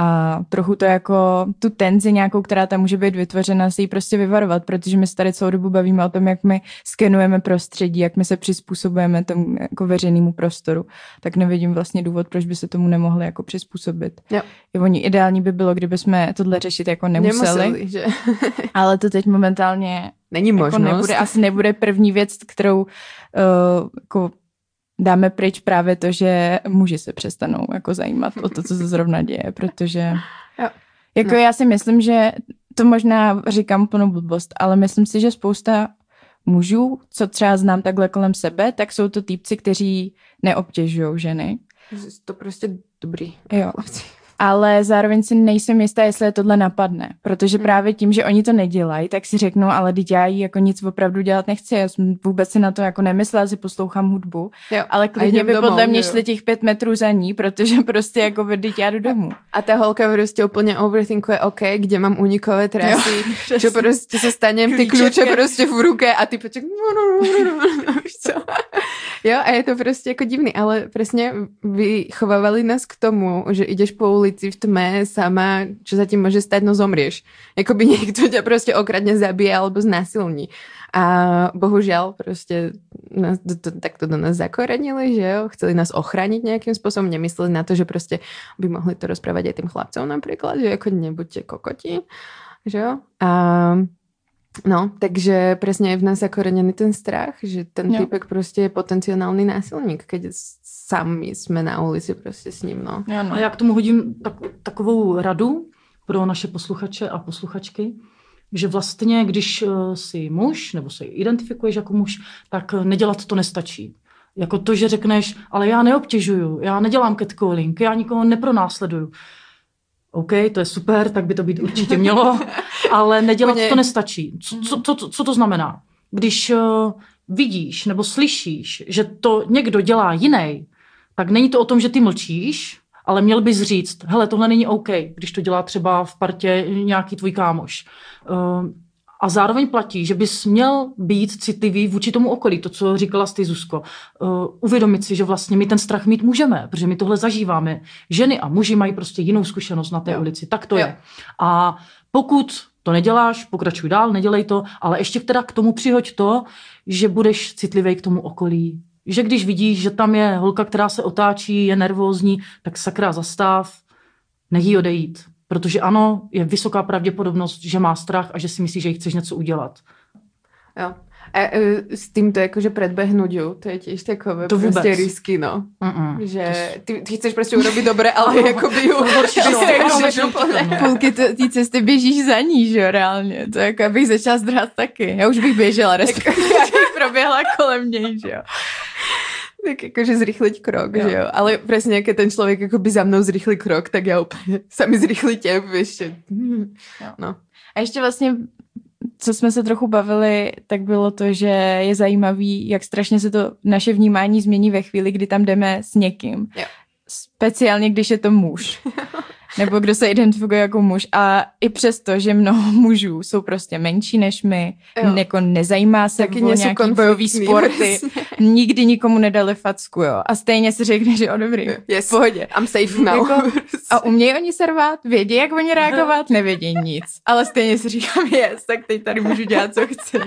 A trochu to jako tu tenzi nějakou, která tam může být vytvořena, si ji prostě vyvarovat, protože my se tady celou dobu bavíme o tom, jak my skenujeme prostředí, jak my se přizpůsobujeme tomu jako veřejnému prostoru, tak nevidím vlastně důvod, proč by se tomu nemohli jako přizpůsobit. Jo. I oni ideální by bylo, kdyby jsme tohle řešit jako nemuseli, Nemuseli, že? ale to teď momentálně Není jako možnost. nebude, asi nebude první věc, kterou uh, jako dáme pryč právě to, že muži se přestanou jako zajímat o to, co se zrovna děje, protože Jo. jako No. já si myslím, že to možná říkám plnou blbost, ale myslím si, že spousta mužů, co třeba znám takhle kolem sebe, tak jsou to týpci, kteří neobtěžují ženy. Že To prostě dobrý. Jo. Ale zároveň si nejsem jistá, jestli je tohle napadne, protože Hmm. právě tím, že oni to nedělají, tak si řeknou, ale teď já jí jako nic opravdu dělat nechci, já jsem vůbec si na to jako nemyslela, si poslouchám hudbu, Jo. ale klidně by domů, podle mě že jo. šli těch pět metrů za ní, protože prostě jako teď já jdu domů. A ta holka prostě úplně overthinkuje, OK, kde mám unikové trasy, čo prostě se stanem, ty kluče prostě v ruke a ty poček. Jo, a je to prostě jako divný, ale přesně vychovávali nás k tomu, že ideš po ulici v tme sama, čo sa ti môže stať, no zomrieš. Jakoby niekto ťa prostě okradne zabije alebo znásilní. A bohužiaľ prostě nás to, to, takto do nás zakorenili, že jo, chceli nás ochraniť nejakým spôsobom, nemysleli na to, že prostě by mohli to rozprávať aj tým chlapcom napríklad, že ako nebuďte kokoti, že jo. A No, takže presne je v nás zakorenený ten strach, že ten Jo. typek prostě je potenciálny násilník, keď sami jsme na ulici prostě s ním, no. Jo, no. A já k tomu hodím tak, takovou radu pro naše posluchače a posluchačky, že vlastně, když eh, si muž, nebo se identifikuješ jako muž, tak eh, nedělat to nestačí. Jako to, že řekneš, ale já neobtěžuju, já nedělám catcalling, já nikoho nepronásleduju. OK, to je super, tak by to být určitě mělo, ale nedělat to nestačí. Co, co, co, co to znamená? Když uh, vidíš nebo slyšíš, že to někdo dělá jiný, tak není to o tom, že ty mlčíš, ale měl bys říct, hele, tohle není OK, když to dělá třeba v partě nějaký tvůj kámoš. Uh, a zároveň platí, že bys měl být citlivý vůči tomu okolí, to, co říkala ty, Zuzko. Uh, uvědomit si, že vlastně my ten strach mít můžeme, protože my tohle zažíváme. Ženy a muži mají prostě jinou zkušenost na té Jo. ulici, tak to Jo. je. A pokud To neděláš, pokračuj dál, nedělej to, ale ještě teda k tomu přihoď to, že budeš citlivý k tomu okolí. Že když vidíš, že tam je holka, která se otáčí, je nervózní, tak sakra zastav, nech jí odejít. Protože ano, je vysoká pravděpodobnost, že má strach a že si myslí, že jí chceš něco udělat. Jo. A e, s týmto akože predbehnúť ju, to je tiež takové To vůbec. prostě risky, no. Mm-mm. Že ty, ty chceš prostě urobiť dobre, ale ju... Ty jakože no, úplně- no. Půlky t- té cesty běžíš za ní, že jo, reálně. To jako, abych začala zdrhat taky. Já už bych běžela, respektive já bych proběhla kolem něj, že jo. Tak jakože zrychliť krok, Jo. že jo. Ale presne, keď ten človek akoby za mnou zrychlí krok, tak ja úplne sami zrychlíte, ešte. Hm. No. A ještě vlastně, co jsme se trochu bavili, tak bylo to, že je zajímavý, jak strašně se to naše vnímání změní ve chvíli, kdy tam jdeme s někým. Jo. Speciálně, když je to muž. Nebo kdo se identifikuje jako muž. A i přesto, že mnoho mužů jsou prostě menší než my, Jo. jako nezajímá se Taky o nějaký bojový sporty, přesně. nikdy nikomu nedali facku, jo. A stejně si řekne, že o dobrý, Yes. v pohodě. I'm safe now. Jako- A umějí oni se rvát? Vědí, jak oni reagovat? Nevědí nic. Ale stejně si říkám, yes, tak teď tady můžu dělat, co chci.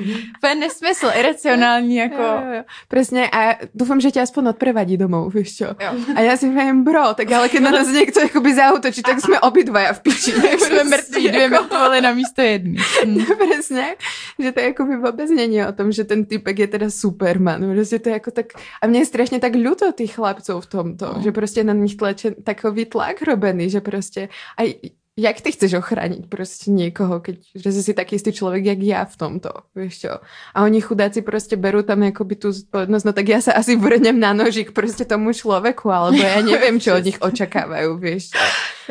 To je nesmysl, iracionální, jako... Jo, jo, jo. Presne, a dúfam, že ťa aspoň odprevadí domov, vieš čo. Jo. A ja si viem, bro, tak ale keď na nás niekto akoby zautočí, tak sme obidvaja v piči. ne? Jsme mrtví, dvě Jako- mrtvoly na místo jedný. Hm. Presne, že to jakoby vôbec není o tom, že ten typek je teda superman. Prostě to je jako tak... A mne je strašne tak ľúto tých chlapcov v tomto, No. že prostě na nich tlače takový tlak robený, že prostě... Aj, jak ty chceš ochraniť prostě niekoho, keď že si taký istý človek, jak ja v tomto, vieš čo? A oni chudáci prostě berú tam jakoby tú zodpovednosť, no tak ja sa asi vrnem na nožík prostě tomu človeku, alebo ja neviem, čo od nich očakávajú, vieš čo?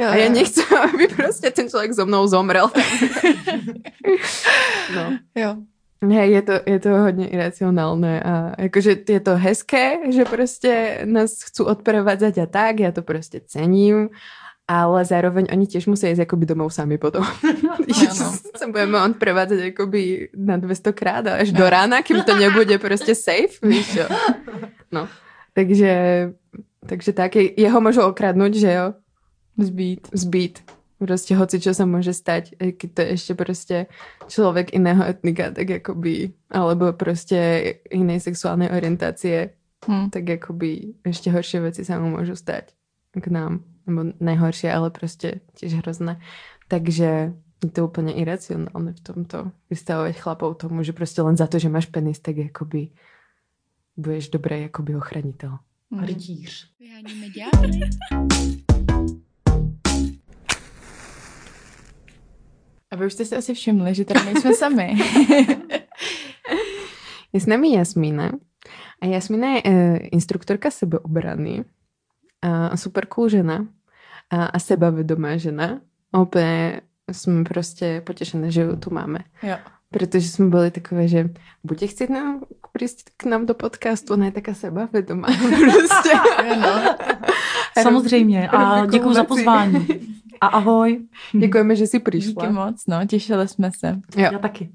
A ja nechcem, aby prostě ten človek so mnou zomrel. no. Jo. Hej, je to, je to hodně iracionálne a jakože je to hezké, že prostě nás chcú odprevádzať a tak, ja to prostě cením, ale zároveň oni tiež musí ísť akoby domov sami potom. Áno. sa budeme odprevádzať akoby na 200 krát až do rána, kým to nebude prostě safe, víš čo? No, takže, takže tak, jeho môžu okradnúť, že jo? Zbít. Zbít. Prostě hoci, čo sa môže stať, keď to je ešte prostě človek iného etnika, tak jakoby, alebo prostě inej sexuálnej orientácie, Hm. tak jakoby ešte horšie veci sa mu môžu stať k nám. Nebo nejhoršie, ale prostě tiež hrozné. Takže je to úplně iracionálne v tomto vystavovať chlapov tomu, že prostě len za to, že máš penis, tak jakoby budeš dobrý jakoby ochranitel. A rytíř. Vyháníme ďábly. A vy už jste si asi všimli, že tady nejsme sami. Je s nami Jasmína. A Jasmína je e, instruktorka sebeobrany. A super cool žena. A, a sebavedomá žena. Úplně jsme prostě potěšené, že ju tu máme. jo. Protože jsme byli takové, že bude chcít nám přijít k nám do podcastu, ona je taká sebavedomá. prostě. No. Samozřejmě. A Robí děkuji za pozvání. A ahoj. Děkujeme, že jsi Díky přišla. moc, no, těšili jsme se. Jo. Já taky.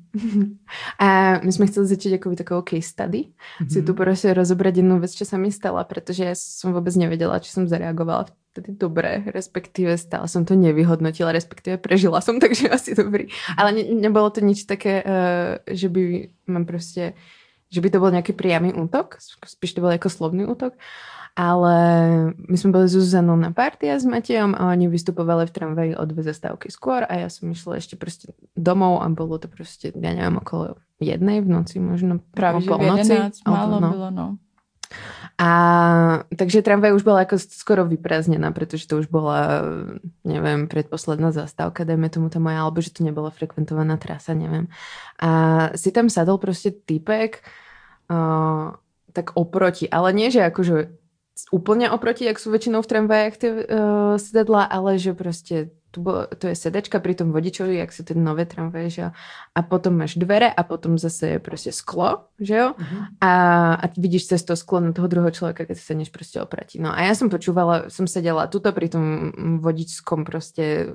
A my jsme chceli začít jako takovou case study. si tu prostě rozobrať jednu vec, čo sa mi stala, pretože ja som vôbec nevedela, či som zareagovala vtedy dobre, respektíve stále som to nevyhodnotila, respektíve prežila som, takže asi dobrý. Ale ne, nebolo to nič také, uh, že by mám prostě, že by to bol nejaký priamy útok, spíš to bol jako slovný útok, ale my sme boli s Zuzanou na party a s Matejom a oni vystupovali v tramvaji o dve zastávky skôr a ja som išla ešte prostě domov a bolo to prostě, ja neviem, okolo jednej v noci, možno Právě, že v okolo noci. 11 málo no. bylo, no. A takže tramvaj už bola ako skoro vyprázdnená, pretože to už bola, neviem, predposledná zastávka, dajme tomu tá moja, alebo že to nebola frekventovaná trasa, neviem. A si tam sadol prostě typek, uh, tak oproti, ale nie, že akože úplne oproti, jak sú väčšinou v tramvajách tie uh, sedadla, ale že prostě tu bolo, to je sedačka pri tom vodičovi, jak sú tie nové tramvaje, že jo. A potom máš dvere a potom zase je prostě sklo, že jo. A, a vidíš cez to sklo na toho druhého človeka, keď sa sedneš prostě opratí. No a ja som počúvala, som sedela tuto pri tom vodičskom prostě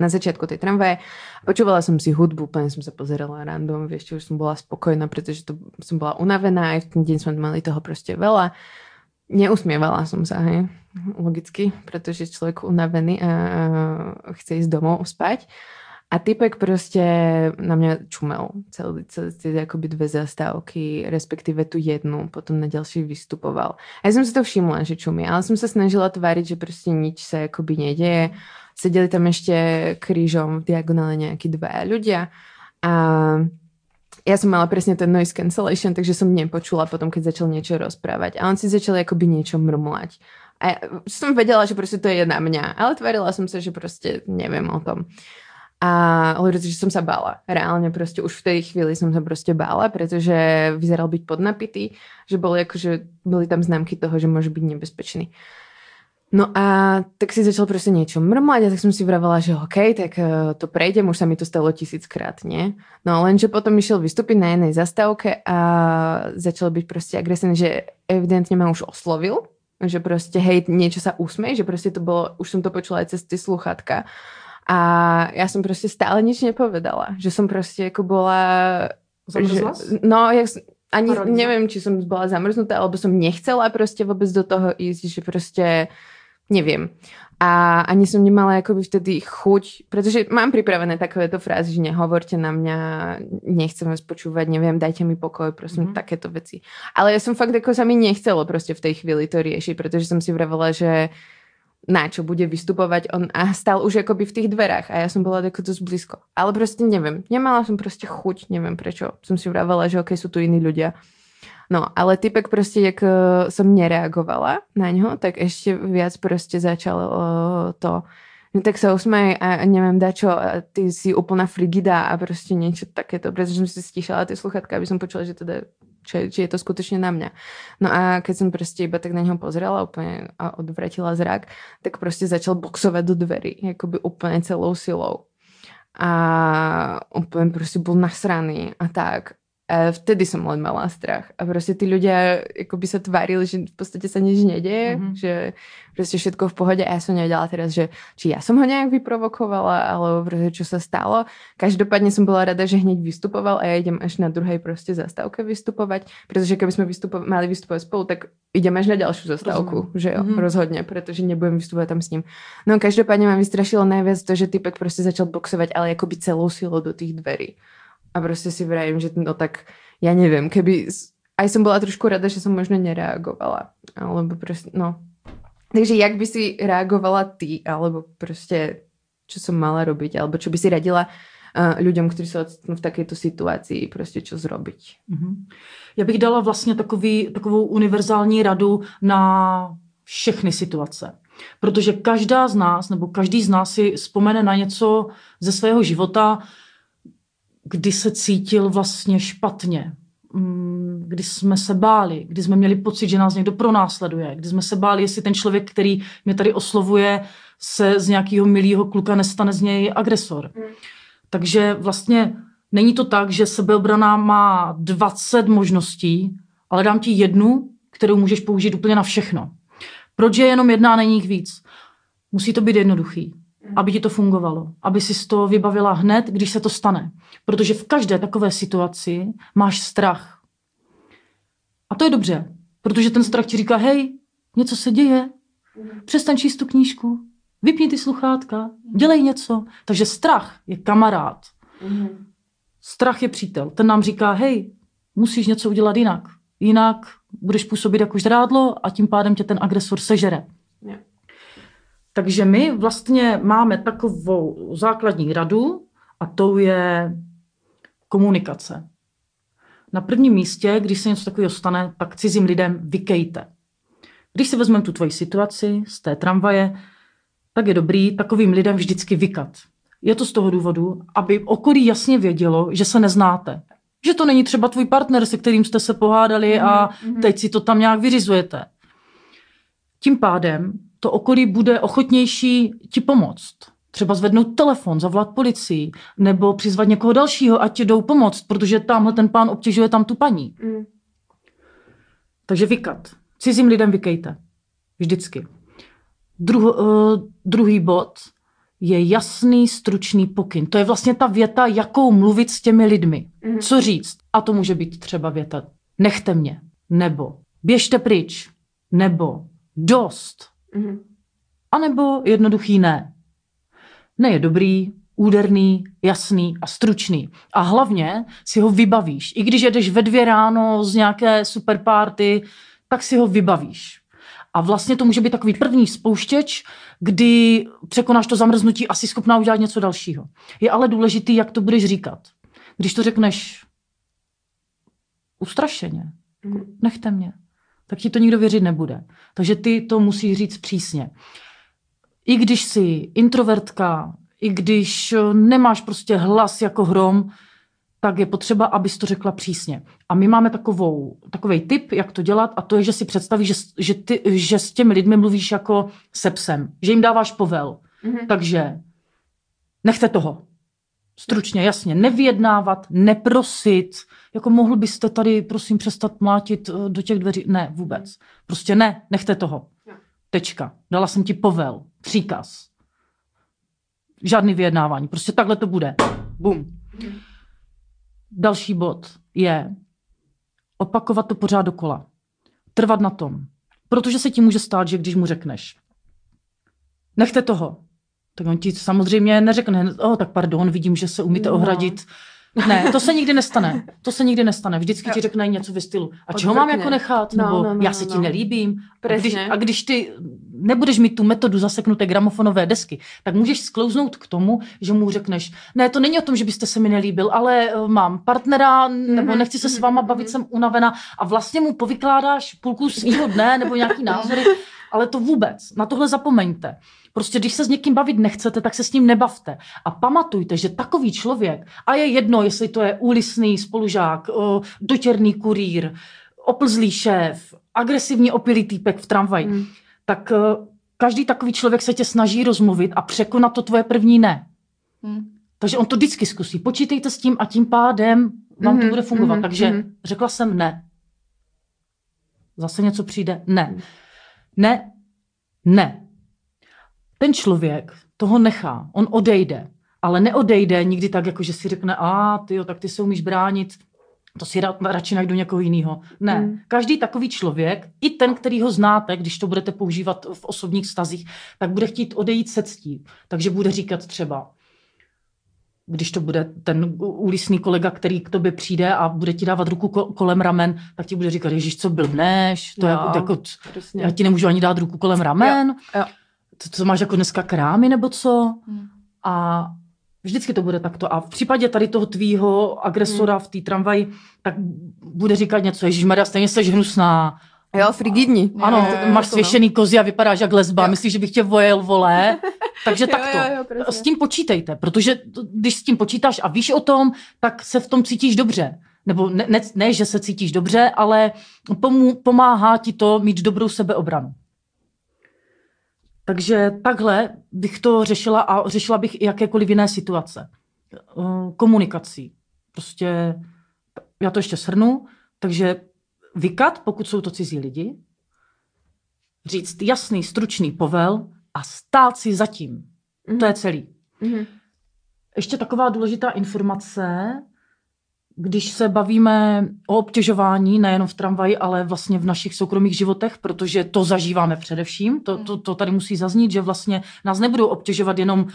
na začiatku tej tramvaje. Počúvala som si hudbu, úplne som sa pozerala random, vieš, čo už som bola spokojná, pretože to som bola unavená, aj v ten deň sme mali toho prostě veľa. Neusmievala som sa, hej, logicky, pretože človek unavený a chce ísť domov spať. A typek prostě na mě čumel celé, celé ty jakoby dvě zastávky, respektive tu jednu, potom na další vystupoval. A já jsem si to všimla, že čumí, ale jsem se snažila tvářit, že prostě nič se jakoby neděje. Sedeli tam ještě krížom v diagonále nějaký dva ľudia a ja som mala presne ten noise cancellation, takže som nepočula potom, keď začal niečo rozprávať. A on si začal akoby niečo mrmlať. A som vedela, že proste to je na mňa, ale tvarila som sa, že proste neviem o tom. A že som sa bála. Reálne proste už v tej chvíli som sa proste bála, pretože vyzeral byť podnapitý, že boli akože, boli tam známky toho, že môže byť nebezpečný. No a tak si začal prostě niečo mrmlať a tak som si vravela, že OK, tak uh, to prejdem, už sa mi to stalo tisíckrát, nie? No lenže potom išiel vystúpiť na jednej zastávke a začal byť prostě agresívny, že evidentne ma už oslovil, že prostě hej, niečo sa usmej, že prostě to bolo, už som to počula aj cez ty sluchatka. A ja som prostě stále nič nepovedala, že som prostě jako bola... Zamrzla? Že, no, jak, ani Paralýza. neviem, či som bola zamrznutá, alebo som nechcela prostě vôbec do toho ísť, že prostě neviem. A ani som nemala akoby vtedy chuť, pretože mám pripravené takovéto frázy, že nehovorte na mňa, nechcem vás počúvať, neviem, dajte mi pokoj, prosím, mm-hmm. takéto veci. Ale ja som fakt, ako sa mi nechcelo prostě v tej chvíli to riešiť, pretože som si vravela, že na čo bude vystupovať on a stal už akoby v tých dverách a ja som bola tako dosť blízko. Ale prostě neviem, nemala som prostě chuť, neviem prečo. Som si vravela, že ok, sú tu iní ľudia. No, ale typek prostě, jak uh, som nereagovala na ňo, tak ešte viac prostě začal uh, to, no tak sa usmej a neviem dačo, a ty si úplná frigida a prostě niečo takéto, pretože som si stíšala ty sluchatka, aby som počula, že teda či, či je to skutečne na mňa. No a keď som prostě iba tak na něho pozrela úplně a odvratila zrak, tak prostě začal boxovat do dverí, jakoby úplně celou silou. A úplně prostě byl nasraný a tak. A vtedy som len mala strach. A prostě ty ľudia by sa tvárili, že v podstate sa nič nedeje, Mhm. mm-hmm. že prostě všetko v pohode. A ja som nevedela teraz, že či ja som ho nejak vyprovokovala, alebo prostě čo sa stalo. Každopádne som bola rada, že hneď vystupoval a ja idem až na druhej prostě zastávke vystupovať, pretože keby sme vystupo- mali vystupovať spolu, tak idem až na ďalšiu zastávku, Rozumiem. že jo, Mhm. mm-hmm. rozhodne, pretože nebudem vystupovať tam s ním. No každopádne ma vystrašilo najviac to, že typek prostě začal boxovať, ale akoby celou silou do tých dverí. A prostě si vravím, že no tak, ja neviem, keby... Aj som bola trošku rada, že som možno nereagovala. Alebo prostě, no. Takže jak by si reagovala ty, alebo prostě, čo som mala robiť, alebo čo by si radila uh, ľuďom, ktorí sa ocitnú v takejto situácii, prostě čo zrobiť. Mhm. Já bych dala vlastně takový, takovou univerzální radu na všechny situace. Protože každá z nás, nebo každý z nás si vzpomene na něco ze svého života, kdy se cítil vlastně špatně, Mm, kdy jsme se báli, kdy jsme měli pocit, že nás někdo pronásleduje, kdy jsme se báli, jestli ten člověk, který mě tady oslovuje, se z nějakého milého kluka nestane z něj agresor. Takže vlastně není to tak, že sebeobrana má 20 možností, ale dám ti jednu, kterou můžeš použít úplně na všechno. Proč je jenom jedna a není jich víc? Musí to být jednoduchý, aby ti to fungovalo, aby si to vybavila hned, když se to stane. Protože v každé takové situaci máš strach. A to je dobře, protože ten strach ti říká, hej, něco se děje, přestaň číst tu knížku, vypni ty sluchátka, dělej něco. Takže strach je kamarád. Strach je přítel. Ten nám říká, hej, musíš něco udělat jinak. Jinak budeš působit jako žrádlo a tím pádem tě ten agresor sežere. Jo. Takže my vlastně máme takovou základní radu a to je komunikace. Na prvním místě, když se něco takového stane, tak cizím lidem vykejte. Když si vezmeme tu tvoji situaci z té tramvaje, tak je dobrý takovým lidem vždycky vykat. Je to z toho důvodu, aby okolí jasně vědělo, že se neznáte. Že to není třeba tvůj partner, se kterým jste se pohádali a teď si to tam nějak vyřizujete. Tím pádem to okolí bude ochotnější ti pomoct. Třeba zvednout telefon, zavolat policii, nebo přizvat někoho dalšího, ať ti jdou pomoct, protože tamhle ten pán obtěžuje tam tu paní. Mm. Takže vykat. Cizím lidem vykejte. Vždycky. Druh, uh, druhý bod je jasný, stručný pokyn. To je vlastně ta věta, jakou mluvit s těmi lidmi. Mhm. Co říct? A to může být třeba věta. Nechte mě. Nebo běžte pryč. Nebo dost. Mhm. A nebo jednoduchý ne. Ne je dobrý, úderný, jasný a stručný. A hlavně si ho vybavíš. I když jedeš ve dvě ráno z nějaké super party, tak si ho vybavíš. A vlastně to může být takový první spouštěč, kdy překonáš to zamrznutí a jsi schopná udělat něco dalšího. Je ale důležitý, jak to budeš říkat. Když to řekneš ustrašeně, nechte mě, tak ti to nikdo věřit nebude. Takže ty to musíš říct přísně. I když jsi introvertka, i když eh, nemáš prostě hlas jako hrom, tak je potřeba, abys to řekla přísně. A my máme takovou, takový tip, jak to dělat, a to je, že si představíš, že, že, ty, že s těmi lidmi mluvíš jako se psem, že jim dáváš povel. Mm-hmm. Takže nechte toho. Stručně, jasně, nevyjednávat, neprosit, jako mohl byste tady, prosím, přestat mlátit eh, do těch dveří. Ne, vůbec. Prostě ne, nechte toho. Tečka. Dala jsem ti povel, příkaz. Žádný vyjednávání. Prostě takhle to bude. Bum. Další bod je opakovat to pořád dokola. Trvat na tom. Protože se ti může stát, že když mu řekneš, nechte toho, tak on ti samozřejmě neřekne, oh, tak pardon, vidím, že se umíte No. ohradit. Ne, to se nikdy nestane. To se nikdy nestane. Vždycky ti řekne něco ve stylu. A čeho mám jako nechat? No, Nebo no, no, já se no, ti no. nelíbím. A když, a když ty nebudeš mít tu metodu zaseknuté gramofonové desky, tak můžeš sklouznout k tomu, že mu řekneš, ne, to není o tom, že byste se mi nelíbil, ale eh, mám partnera, nebo Mhm, nechci se s mhm, váma mhm. bavit, jsem unavená a vlastně mu povykládáš půlku svého dne nebo nějaký názory, ale to vůbec. Na tohle zapomeňte. Prostě když se s někým bavit nechcete, tak se s ním nebavte. A pamatujte, že takový člověk, a je jedno, jestli to je úlisný spolužák, dotěrný kurýr, oplzlý šéf, agresivní opilý týpek v tramvaji, Mm. tak každý takový člověk se tě snaží rozmluvit a překonat to tvoje první ne. Hm. Takže on to vždycky zkusí. Počítejte s tím a tím pádem vám to Mhm, bude fungovat. mhm, Takže mhm. řekla jsem ne. Zase něco přijde? Ne. Ne. Ne. Ten člověk toho nechá. On odejde. Ale neodejde nikdy tak, jako že si řekne, a ty jo, tak ty se umíš bránit, to si ra- radši najdu někoho jiného. Ne. Mm. Každý takový člověk, i ten, který ho znáte, když to budete používat v osobních stazích, tak bude chtít odejít se ctí. Takže bude říkat třeba, když to bude ten úlisný kolega, který k tobě přijde a bude ti dávat ruku ko- kolem ramen, tak ti bude říkat, ježiš, co blbneš, to je Jo, jako, jako, Presne. já ti nemůžu ani dát ruku kolem ramen, jo. To, co máš jako dneska krámy nebo co? Hm. A vždycky to bude takto. A v případě tady toho tvýho agresora v té tramvaji, tak bude říkat něco, Ježíš Maria, stejně jsi hnusná. Jo, frigidni. Ano, to tam máš no. svěšený kozy a vypadáš jak lesba. Jo. Myslíš, že bych tě vojel, vole? Takže Jo, takto. jo, jo, presne. S tím počítejte, protože to- když s tím počítáš a víš o tom, tak se v tom cítíš dobře. Nebo ne, ne, ne že se cítíš dobře, ale pomů, pomáhá ti to mít dobrou sebeobranu. Takže takhle bych to řešila a řešila bych i jakékoliv jiné situace. Eh, Komunikací. Prostě, já to ještě shrnu, takže vykat, pokud jsou to cizí lidi, říct jasný, stručný povel a stát si zatím. To je celý. Mhm. Ještě taková důležitá informace, když se bavíme o obtěžování, nejenom v tramvaji, ale vlastně v našich soukromých životech, protože to zažíváme především, to, to, to tady musí zaznít, že vlastně nás nebudou obtěžovat jenom uh,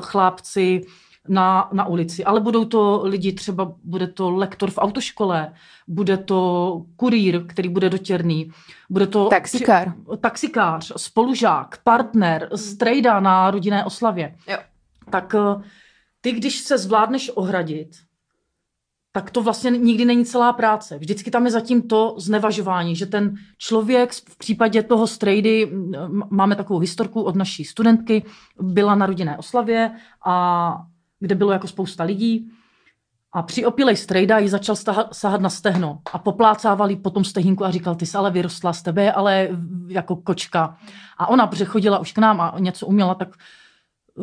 chlápci na, na ulici, ale budou to lidi, třeba bude to lektor v autoškole, bude to kurýr, který bude dotěrný, bude to Taxikár. taxikář, spolužák, partner, strejda na rodinné oslavě. Jo. Tak eh, ty, když se zvládneš ohradit, tak to vlastně nikdy není celá práce. Vždycky tam je zatím to znevažování, že ten člověk v případě toho strejdy, máme takovou historku od naší studentky, byla na rodinné oslavě, a kde bylo jako spousta lidí a při opilej strejda jí začal staha, sahat na stehno a poplácával jí po tom stehínku a říkal, ty jsi ale vyrostla z tebe, ale jako kočka. A ona, protože chodila už k nám a něco uměla, tak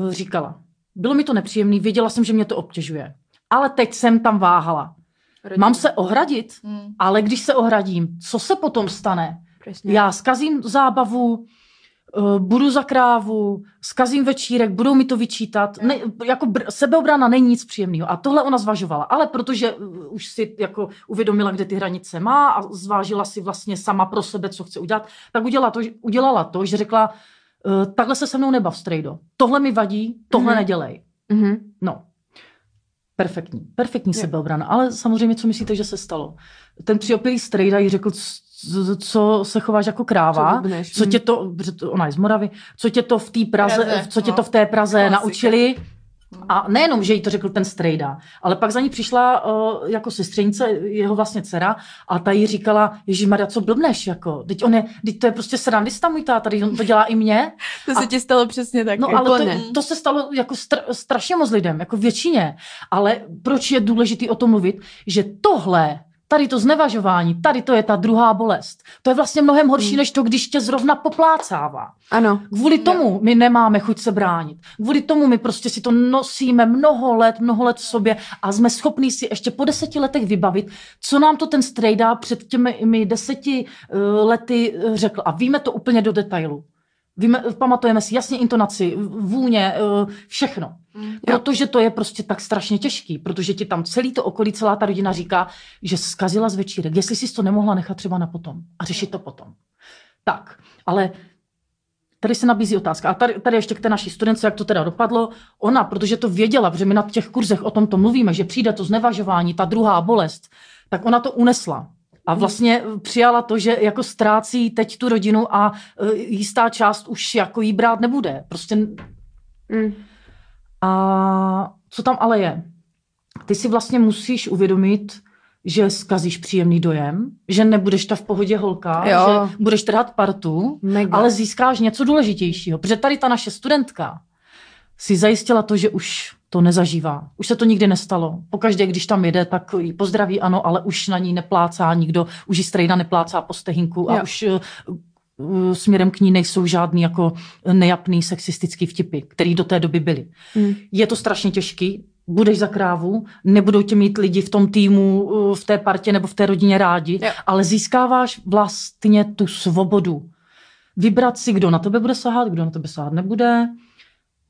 eh, říkala, bylo mi to nepříjemné, věděla jsem, že mě to obtěžuje. Ale teď jsem tam váhala. Mám se ohradit, Hm. ale když se ohradím, co se potom stane? Presne. Já skazím zábavu, budu za krávu, skazím večírek, budou mi to vyčítat. Ne, jako br- sebeobrana není nic příjemného. A tohle ona zvažovala. Ale protože eh, už si jako uvědomila, kde ty hranice má a zvážila si vlastně sama pro sebe, co chce udělat, tak udělala to, udělala to že řekla, eh, takhle se se mnou nebav, strejdo. Tohle mi vadí, tohle Mhm. nedělej. Mhm. No, perfektní, perfektní sebeobrana. Ale samozřejmě, co myslíte, že se stalo? Ten přiopilý strejda jí řekl, co, co se chováš jako Co kráva, co hm. tě to, protože to- ona je z Moravy, co tě to v té Praze, Praze, co tě no. to v té Praze Klasika. naučili, a nejenom, že jí to řekl ten strejda, ale pak za ní přišla uh, jako sestřenice, jeho vlastně dcera, a ta jí říkala, Ježíš Maria, co blbneš, jako, teď, on je, teď to je prostě srandista můj táta, teď on to dělá i mě. To se A- ti stalo přesně tak. No ale Úplně. to, to se stalo jako str- strašně moc lidem, jako většině. Ale proč je důležité o tom mluvit, že tohle, tady to znevažování, tady to je ta druhá bolest. To je vlastně mnohem horší, než to, když tě zrovna poplácává. Ano. Kvůli tomu my nemáme chuť se bránit. Kvůli tomu my prostě si to nosíme mnoho let, mnoho let v sobě a jsme schopní si ještě po deseti letech vybavit, co nám to ten strejda před těmi deseti uh, lety eh, řekl. A víme to úplně do detailu. Víme, pamatujeme si jasně intonaci, vůně, eh, všechno. Protože to je prostě tak strašně těžký, protože ti tam celý to okolí, celá ta rodina říká, že zkazila z večírek, jestli jsi to nemohla nechat třeba na potom a řešit to potom. Tak, ale tady se nabízí otázka. A tady, tady ještě k té naší studence, jak to teda dopadlo. Ona, protože to věděla, protože my na těch kurzech o tom to mluvíme, že přijde to znevažování, ta druhá bolest, tak ona to unesla. A vlastně přijala to, že jako ztrácí teď tu rodinu a e, jistá část už jako jí brát nebude. Prostě Mm. a co tam ale je? Ty si vlastně musíš uvědomit, že zkazíš příjemný dojem, že nebudeš ta v pohodě holka, Jo. že budeš trhat partu, Mega. ale získáš něco důležitějšího. Protože tady ta naše studentka si zajistila to, že už to nezažívá. Už se to nikdy nestalo. Pokaždé, když tam jede, tak jí pozdraví, ano, ale už na ní neplácá nikdo, už jí strejda neplácá po stehinku a Jo. už uh, směrem k ní nejsou žádný jako nejapný sexistický vtipy, který do té doby byly. Mm. Je to strašně těžký, budeš za krávu, nebudou tě mít lidi v tom týmu, uh, v té partě nebo v té rodině rádi, Jo. ale získáváš vlastně tu svobodu. Vybrat si, kdo na tebe bude sahat, kdo na tebe sahat nebude.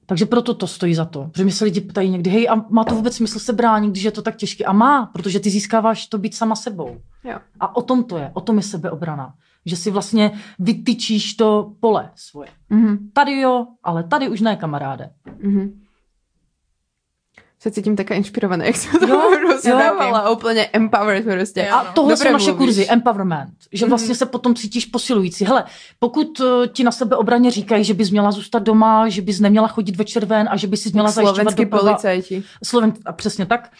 Takže proto to stojí za to. Protože mi se lidi ptají někdy, hej, a má to vůbec smysl se bránit, když je to tak těžké? A má, protože ty získáváš to být sama sebou. Jo. A o tom to je, o tom je sebeobrana. Že si vlastně vytyčíš to pole svoje. Mhm. Tady jo, ale tady už ne, kamaráde. Mhm. Se cítím taká inšpirovaná, jak jsem to Jo, rozdávala. Úplně empowered prostě. A tohle Dobré jsou naše mluvíš. kurzy, empowerment. Že vlastně Mhm. se potom cítíš posilující. Hele, pokud eh, ti na sebe obraně říkají, že bys měla zůstat doma, že bys neměla chodit večer ven a že bys si měla zajišťovat Slovenský doprava- policajti. Sloven, a přesně tak,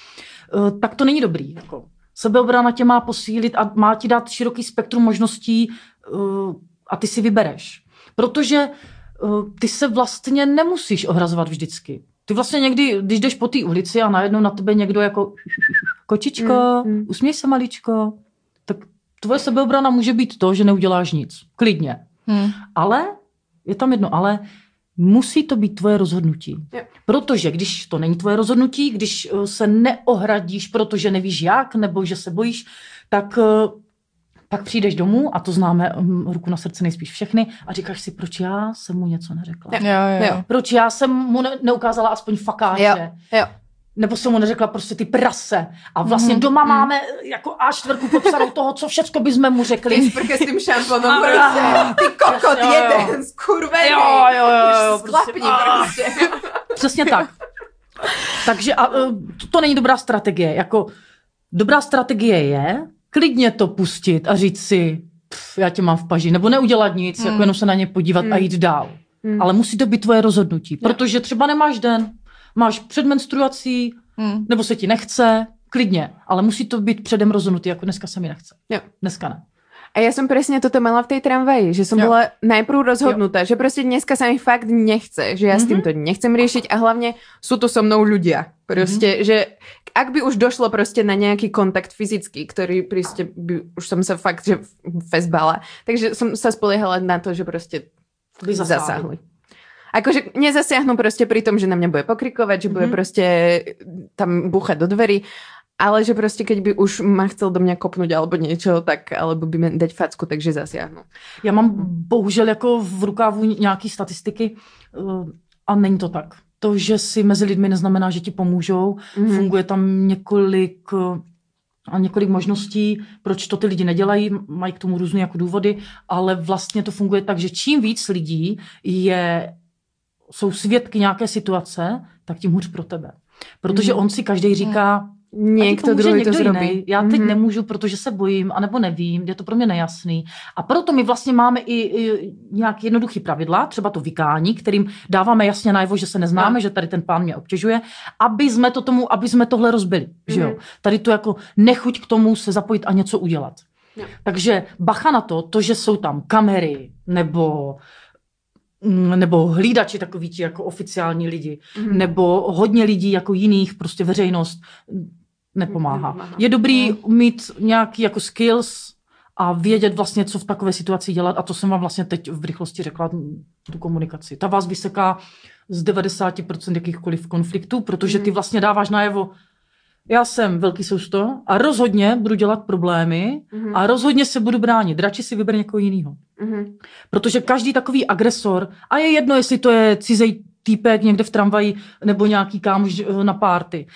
eh, tak to není dobrý. Jako. Sebeobrana tě má posílit a má ti dát široký spektrum možností eh, a ty si vybereš. Protože ty se vlastně nemusíš ohrazovat vždycky. Ty vlastně někdy, když jdeš po té ulici a najednou na tebe někdo jako kočičko, Mm, mm. usměj se maličko, tak tvoje sebeobrana může být to, že neuděláš nic. Klidně. Hmm. Ale, je tam jedno ale, musí to být tvoje rozhodnutí. Jo. Protože když to není tvoje rozhodnutí, když eh, se neohradíš, protože nevíš jak, nebo že se bojíš, tak eh, pak přijdeš domů, a to známe hm, ruku na srdce nejspíš všechny, a říkáš si, proč já jsem mu něco neřekla. Jo. Jo. Proč já jsem mu ne- neukázala aspoň fakáče. Jo, jo. Nebo jsem mu neřekla prostě ty prase. A vlastně Mhm, doma mhm. máme jako a čtvrtku popsanou toho, co všecko bychom mu řekli. Ty sprche s tím šamponom A- prostě. Ty kokot Jo, jo. jeden, skurvený. Jo, jo, jo, jo, prostě. A. prostě. Přesně tak. Takže a, e, to, to není dobrá strategie. Jako, dobrá strategie je klidně to pustit a říct si, pff, já tě mám v paži, nebo neudělat nic, Hmm. jako jenom se na ně podívat Hmm. a jít dál. Hmm. Ale musí to být tvoje rozhodnutí, protože třeba nemáš den, máš před menstruací, Hmm. nebo se ti nechce, klidně, ale musí to být předem rozhodnutý, jako dneska se mi nechce. Jo. Dneska ne. A ja som presne toto mala v tej tramvaji, že som Jo. bola najprv rozhodnutá, že proste dneska sa mi fakt nechce, že ja s Mhm. týmto nechcem riešiť a hlavne sú tu so mnou ľudia. Proste, že ak by už došlo proste na nejaký kontakt fyzický, ktorý proste by, už som sa fakt, že festbala, takže som sa spoliehala na to, že proste By zasáhli. Akože nezasiahnu proste pri tom, že na mňa bude pokrikovať, že bude Mhm. proste tam búchať do dverí, ale že proste keď by už ma chcel do mňa kopnúť alebo niečo, tak alebo by mi dať facku, takže zasiahnu. Já mám bohužel jako v rukávu nějaký statistiky eh, a není to tak. To, že si mezi lidmi neznamená, že ti pomůžou. Mhm. Funguje tam několik eh, a několik možností, proč to ty lidi nedělají, mají k tomu různé jako důvody, ale vlastně to funguje tak, že čím víc lidí je jsou svědky nějaké situace, tak tím hůř pro tebe. Protože on si každý říká, Někdo druhý to někdo zrobí. jiný. Já teď Mhm. nemůžu, protože se bojím, anebo nevím, je to pro mě nejasný. A proto my vlastně máme i, i nějaké jednoduché pravidla, třeba to vykání, kterým dáváme jasně najevo, že se neznáme, No. že tady ten pán mě obtěžuje, aby jsme to tomu, aby jsme tohle rozbili. Že jo? Mhm. Tady to jako nechuť k tomu se zapojit a něco udělat. Jo. Takže bacha na to, to, že jsou tam kamery nebo mm, nebo hlídači takoví ti jako oficiální lidi, Mhm. nebo hodně lidí jako jiných, prostě veřejnost nepomáhá. Nepomáhá. Je dobrý mít nějaký jako skills a vědět vlastně, co v takové situaci dělat a to jsem vám vlastně teď v rychlosti řekla, tu komunikaci. Ta vás vyseká z 90% jakýchkoliv konfliktů, protože ty vlastně dáváš najevo, já jsem velký sousto a rozhodně budu dělat problémy Mhm. a rozhodně se budu bránit. Radši si vyber někoho jiného. Mhm. Protože každý takový agresor, a je jedno, jestli to je cizej týpek někde v tramvaji nebo nějaký kámoš eh, na párty,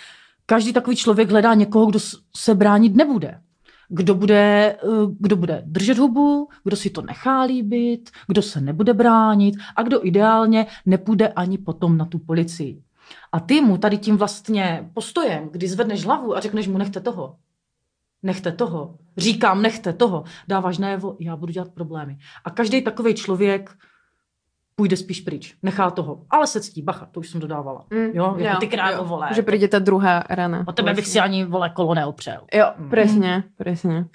každý takový člověk hledá někoho, kdo se bránit nebude. Kdo bude, eh, kdo bude držet hubu, kdo si to nechá líbit, kdo se nebude bránit a kdo ideálně nepůjde ani potom na tu policii. A ty mu tady tím vlastně postojem, kdy zvedneš hlavu a řekneš mu nechte toho, nechte toho, říkám nechte toho, dáváš najevo, já budu dělat problémy. A každý takový člověk půjde spíš pryč, nechá toho. Ale se ctí, bacha, to už jsem dodávala. Mm, Jo, jako jo, ty králo, jo. vole. Že přijde ta druhá rana. O tebe bych si ani, vole, kolo neopřel. Jo, Mm. presne, presne.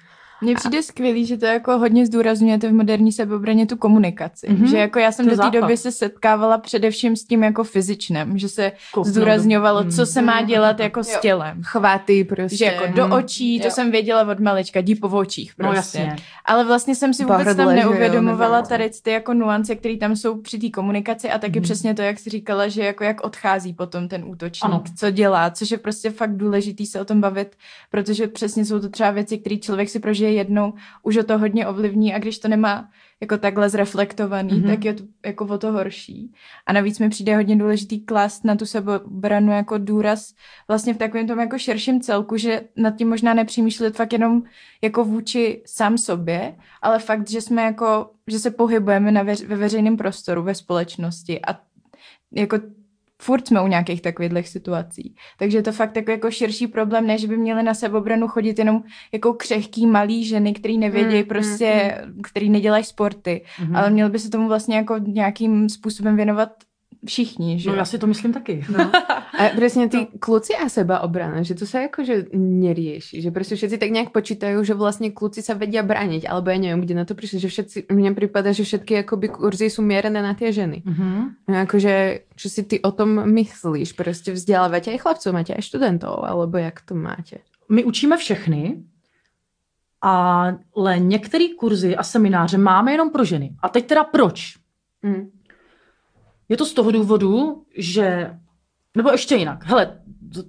Mně přijde skvělý, že to jako hodně zdůrazňujete v moderní sebeobraně tu komunikaci. Mhm. Mm-hmm. Že jako já jsem To do té základ. doby se setkávala především s tím jako fyzičnem, že se Kouknout zdůrazňovalo, do- co se má Mhm. dělat jako Jo. s tělem. Chváty prostě. Že jako do očí, to Jo. jsem věděla od malička, jdi po očích No prostě. jasně. Ale vlastně jsem si vůbec Pohrdle, tam jo, neuvědomovala nebo- tady ty jako nuance, které tam jsou při té komunikaci a taky Mhm. přesně to, jak jsi říkala, že jako jak odchází potom ten útočník, Ano. co dělá, což je prostě fakt důležitý se o tom bavit, protože přesně jsou to třeba věci, které člověk si prožije jednou, už o to hodně ovlivní a když to nemá jako takhle zreflektovaný, Mhm. mm-hmm. tak je to jako o to horší. A navíc mi přijde hodně důležitý klást na tu sebeobranu jako důraz vlastně v takovém tom jako širším celku, že nad tím možná nepřemýšlet fakt jenom jako vůči sám sobě, ale fakt, že jsme jako, že se pohybujeme na veř, ve veřejném prostoru, ve společnosti a jako furt jsme u nějakých takových situací. Takže je to fakt jako, jako širší problém, ne, že by měly na sebeobranu chodit jenom jako křehký malý ženy, který nevědějí Mm, prostě, který nedělají sporty, Mhm. ale měl by se tomu vlastně jako nějakým způsobem věnovat všichni, že No já si to myslím taky. No. A presne tí kluci a seba obrana, že to sa akože nerieši, že proste všetci tak nejak počítajú, že vlastne kluci sa vedia brániť, alebo ja neviem, kde na to prišli, že všetci, mne prípada, že všetky akoby kurzy sú mierené na tie ženy. Mhm. No, akože, čo si ty o tom myslíš? Proste vzdelávate aj chlapcov, máte aj študentov, alebo jak to máte? My učíme všechny, ale některé kurzy a semináře máme jenom pro ženy. A teď teda proč? Mm. Je to z toho důvodu, že, nebo ještě jinak, hele,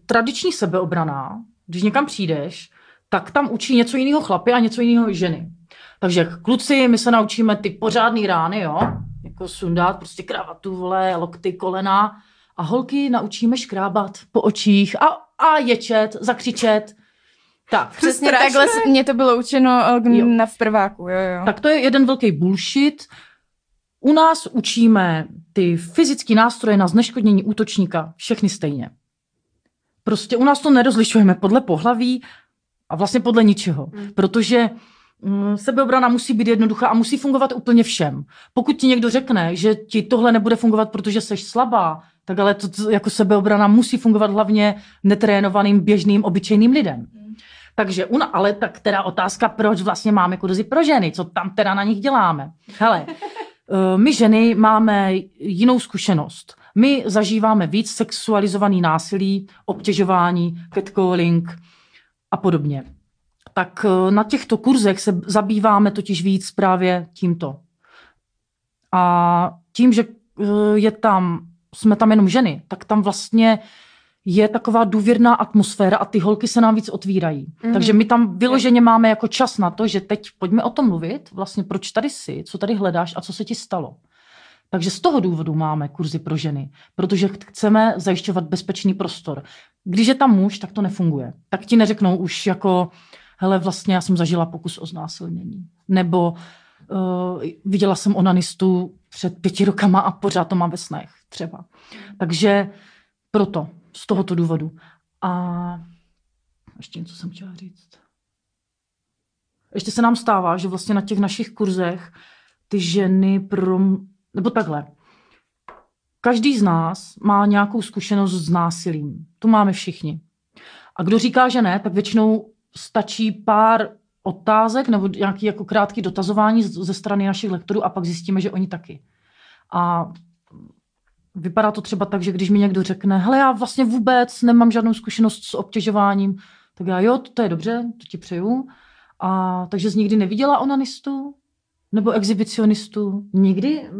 tradiční sebeobrana, když někam přijdeš, tak tam učí něco jiného chlapy a něco jiného ženy. Takže kluci, my se naučíme ty pořádný rány, jo, jako sundat prostě kravatu, vole, lokty, kolena a holky naučíme škrábat po očích a, a ječet, zakřičet. Tak, Přesně Strašné. takhle mě to bylo učeno eh, na v prváku, jo, jo. Tak to je jeden velký bullshit. U nás učíme ty fyzické nástroje na zneškodnění útočníka všechny stejně. Prostě u nás to nerozlišujeme podle pohlaví a vlastně podle ničeho. Hmm. Protože mm, sebeobrana musí být jednoduchá a musí fungovat úplně všem. Pokud ti někdo řekne, že ti tohle nebude fungovat, protože jsi slabá, tak ale to, jako sebeobrana musí fungovat hlavně netrénovaným, běžným, obyčejným lidem. Takže, una, ale tak teda otázka, proč vlastně máme kurzy pro ženy, co tam teda na nich děláme. Hele, my ženy máme jinou zkušenost. My zažíváme víc sexualizovaný násilí, obtěžování, catcalling a podobně. Tak eh, na těchto kurzech se zabýváme totiž víc právě tímto. A tím, že eh, je tam, jsme tam jenom ženy, tak tam vlastně je taková důvěrná atmosféra a ty holky se nám víc otvírají. Mm. Takže my tam vyloženě máme jako čas na to, že teď pojďme o tom mluvit, vlastně proč tady jsi, co tady hledáš a co se ti stalo. Takže z toho důvodu máme kurzy pro ženy, protože ch- chceme zajišťovat bezpečný prostor. Když je tam muž, tak to nefunguje. Tak ti neřeknou už jako, hele, vlastně já jsem zažila pokus o znásilnění. Nebo Uh, viděla jsem onanistu před pěti rokama a pořád to mám ve snech třeba. Takže proto, z tohoto důvodu. A ještě něco jsem chtěla říct. Ještě se nám stává, že vlastně na těch našich kurzech ty ženy pro... Nebo takhle. Každý z nás má nějakou zkušenost s násilím. To máme všichni. A kdo říká, že ne, tak většinou stačí pár otázek nebo nějaký jako krátký dotazování ze strany našich lektorů a pak zjistíme, že oni taky. A vypadá to třeba tak, že když mi někdo řekne, hele, já vlastně vůbec nemám žádnou zkušenost s obtěžováním, tak já jo, to je dobře, to ti přeju. A takže jsi nikdy neviděla onanistu? Nebo exhibicionistu? Nikdy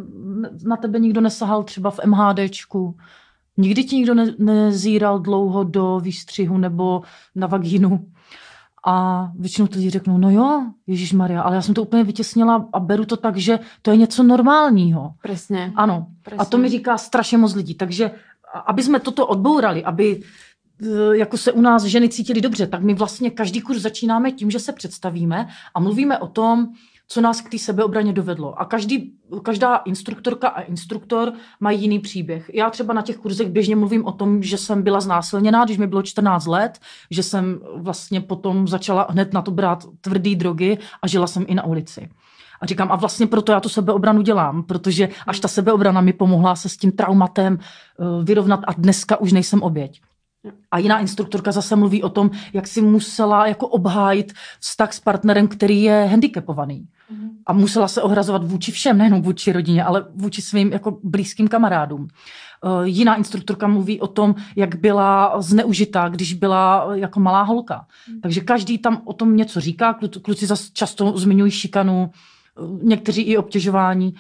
na tebe nikdo nesahal třeba v MHDčku? Nikdy ti nikdo ne- nezíral dlouho do výstřihu nebo na vagínu? A většinou lidi řeknou, no jo, Ježíš Maria, ale já jsem to úplně vytěsnila a beru to tak, že to je něco normálního. Presne. Ano. Presne. A to mi říká strašně moc lidí. Takže aby jsme toto odbourali, aby e, jako se u nás ženy cítily dobře, tak my vlastně každý kurz začínáme tím, že se představíme a mluvíme o tom, co nás k té sebeobraně dovedlo. A každý, každá instruktorka a instruktor mají jiný příběh. Já třeba na těch kurzech běžně mluvím o tom, že jsem byla znásilněná, když mi bylo 14 let, že jsem vlastně potom začala hned na to brát tvrdý drogy a žila jsem i na ulici. A říkám, a vlastně proto já tu sebeobranu dělám, protože až ta sebeobrana mi pomohla se s tím traumatem eh, vyrovnat a dneska už nejsem oběť. A jiná instruktorka zase mluví o tom, jak si musela jako obhájit vztah s partnerem, který je handicapovaný. A musela se ohrazovat vůči všem, nejenom vůči rodině, ale vůči svým jako blízkým kamarádům. Eh, Jiná instruktorka mluví o tom, jak byla zneužitá, když byla jako malá holka. Takže každý tam o tom něco říká, Klu- kluci zase často zmiňují šikanu, eh, někteří i obtěžování.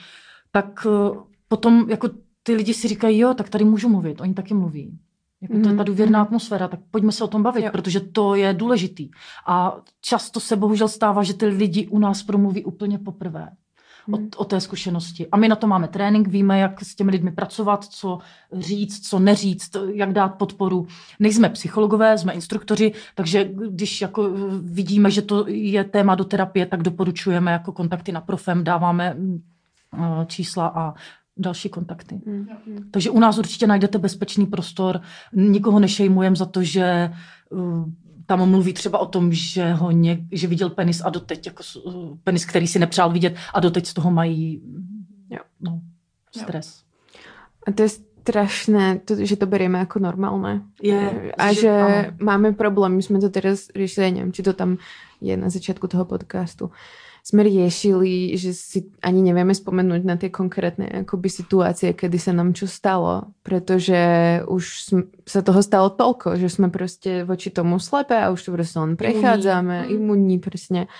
Tak eh, potom jako ty lidi si říkají, jo, tak tady můžu mluvit, oni taky mluví. Jako to je ta Mhm, důvěrná atmosféra, tak pojďme se o tom bavit, Jo. protože to je důležitý. A často se bohužel stává, že ty lidi u nás promluví úplně poprvé o, Mhm. o té zkušenosti. A my na to máme trénink, víme, jak s těmi lidmi pracovat, co říct, co neříct, jak dát podporu. Nejsme psychologové, jsme instruktoři, takže když jako vidíme, že to je téma do terapie, tak doporučujeme jako kontakty na profem, dáváme mm, eh, čísla a další kontakty. Mm. Takže u nás určitě najdete bezpečný prostor, nikoho nešejmujem za to, že uh, tam mluví třeba o tom, že ho něk, že viděl penis a doteď, jako uh, penis, který si nepřál vidět a doteď z toho mají Jo. no, stres. A to je strašné, to, že to berieme ako normálne. Je, a že- že máme problém, my sme to teraz riešili, ja neviem, či to tam je na začiatku toho podcastu, sme riešili, že si ani nevieme spomenúť na tie konkrétne akoby situácie, kedy sa nám čo stalo, pretože už sm- sa toho stalo toľko, že sme proste voči tomu slepé a už to proste len prechádzame, imunní presne.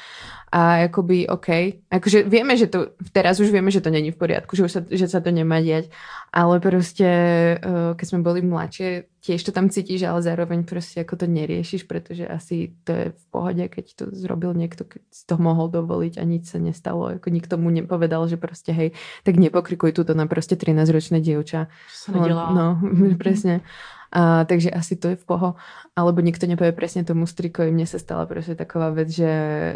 A akoby, OK, akože vieme, že to, teraz už vieme, že to není v poriadku, že, už sa, že sa to nemá diať, ale proste, uh, keď sme boli mladšie, tiež to tam cítiš, ale zároveň proste ako to neriešiš, pretože asi to je v pohode, keď to zrobil niekto, keď si to mohol dovoliť a nič sa nestalo, ako nikto mu nepovedal, že proste hej, tak nepokrikuj túto na proste 13-ročné dievča. Se nedělá. No, presne. A, takže asi to je v poho. Alebo nikto nepovie presne tomu strikovi. Mne sa stala proste taková vec, že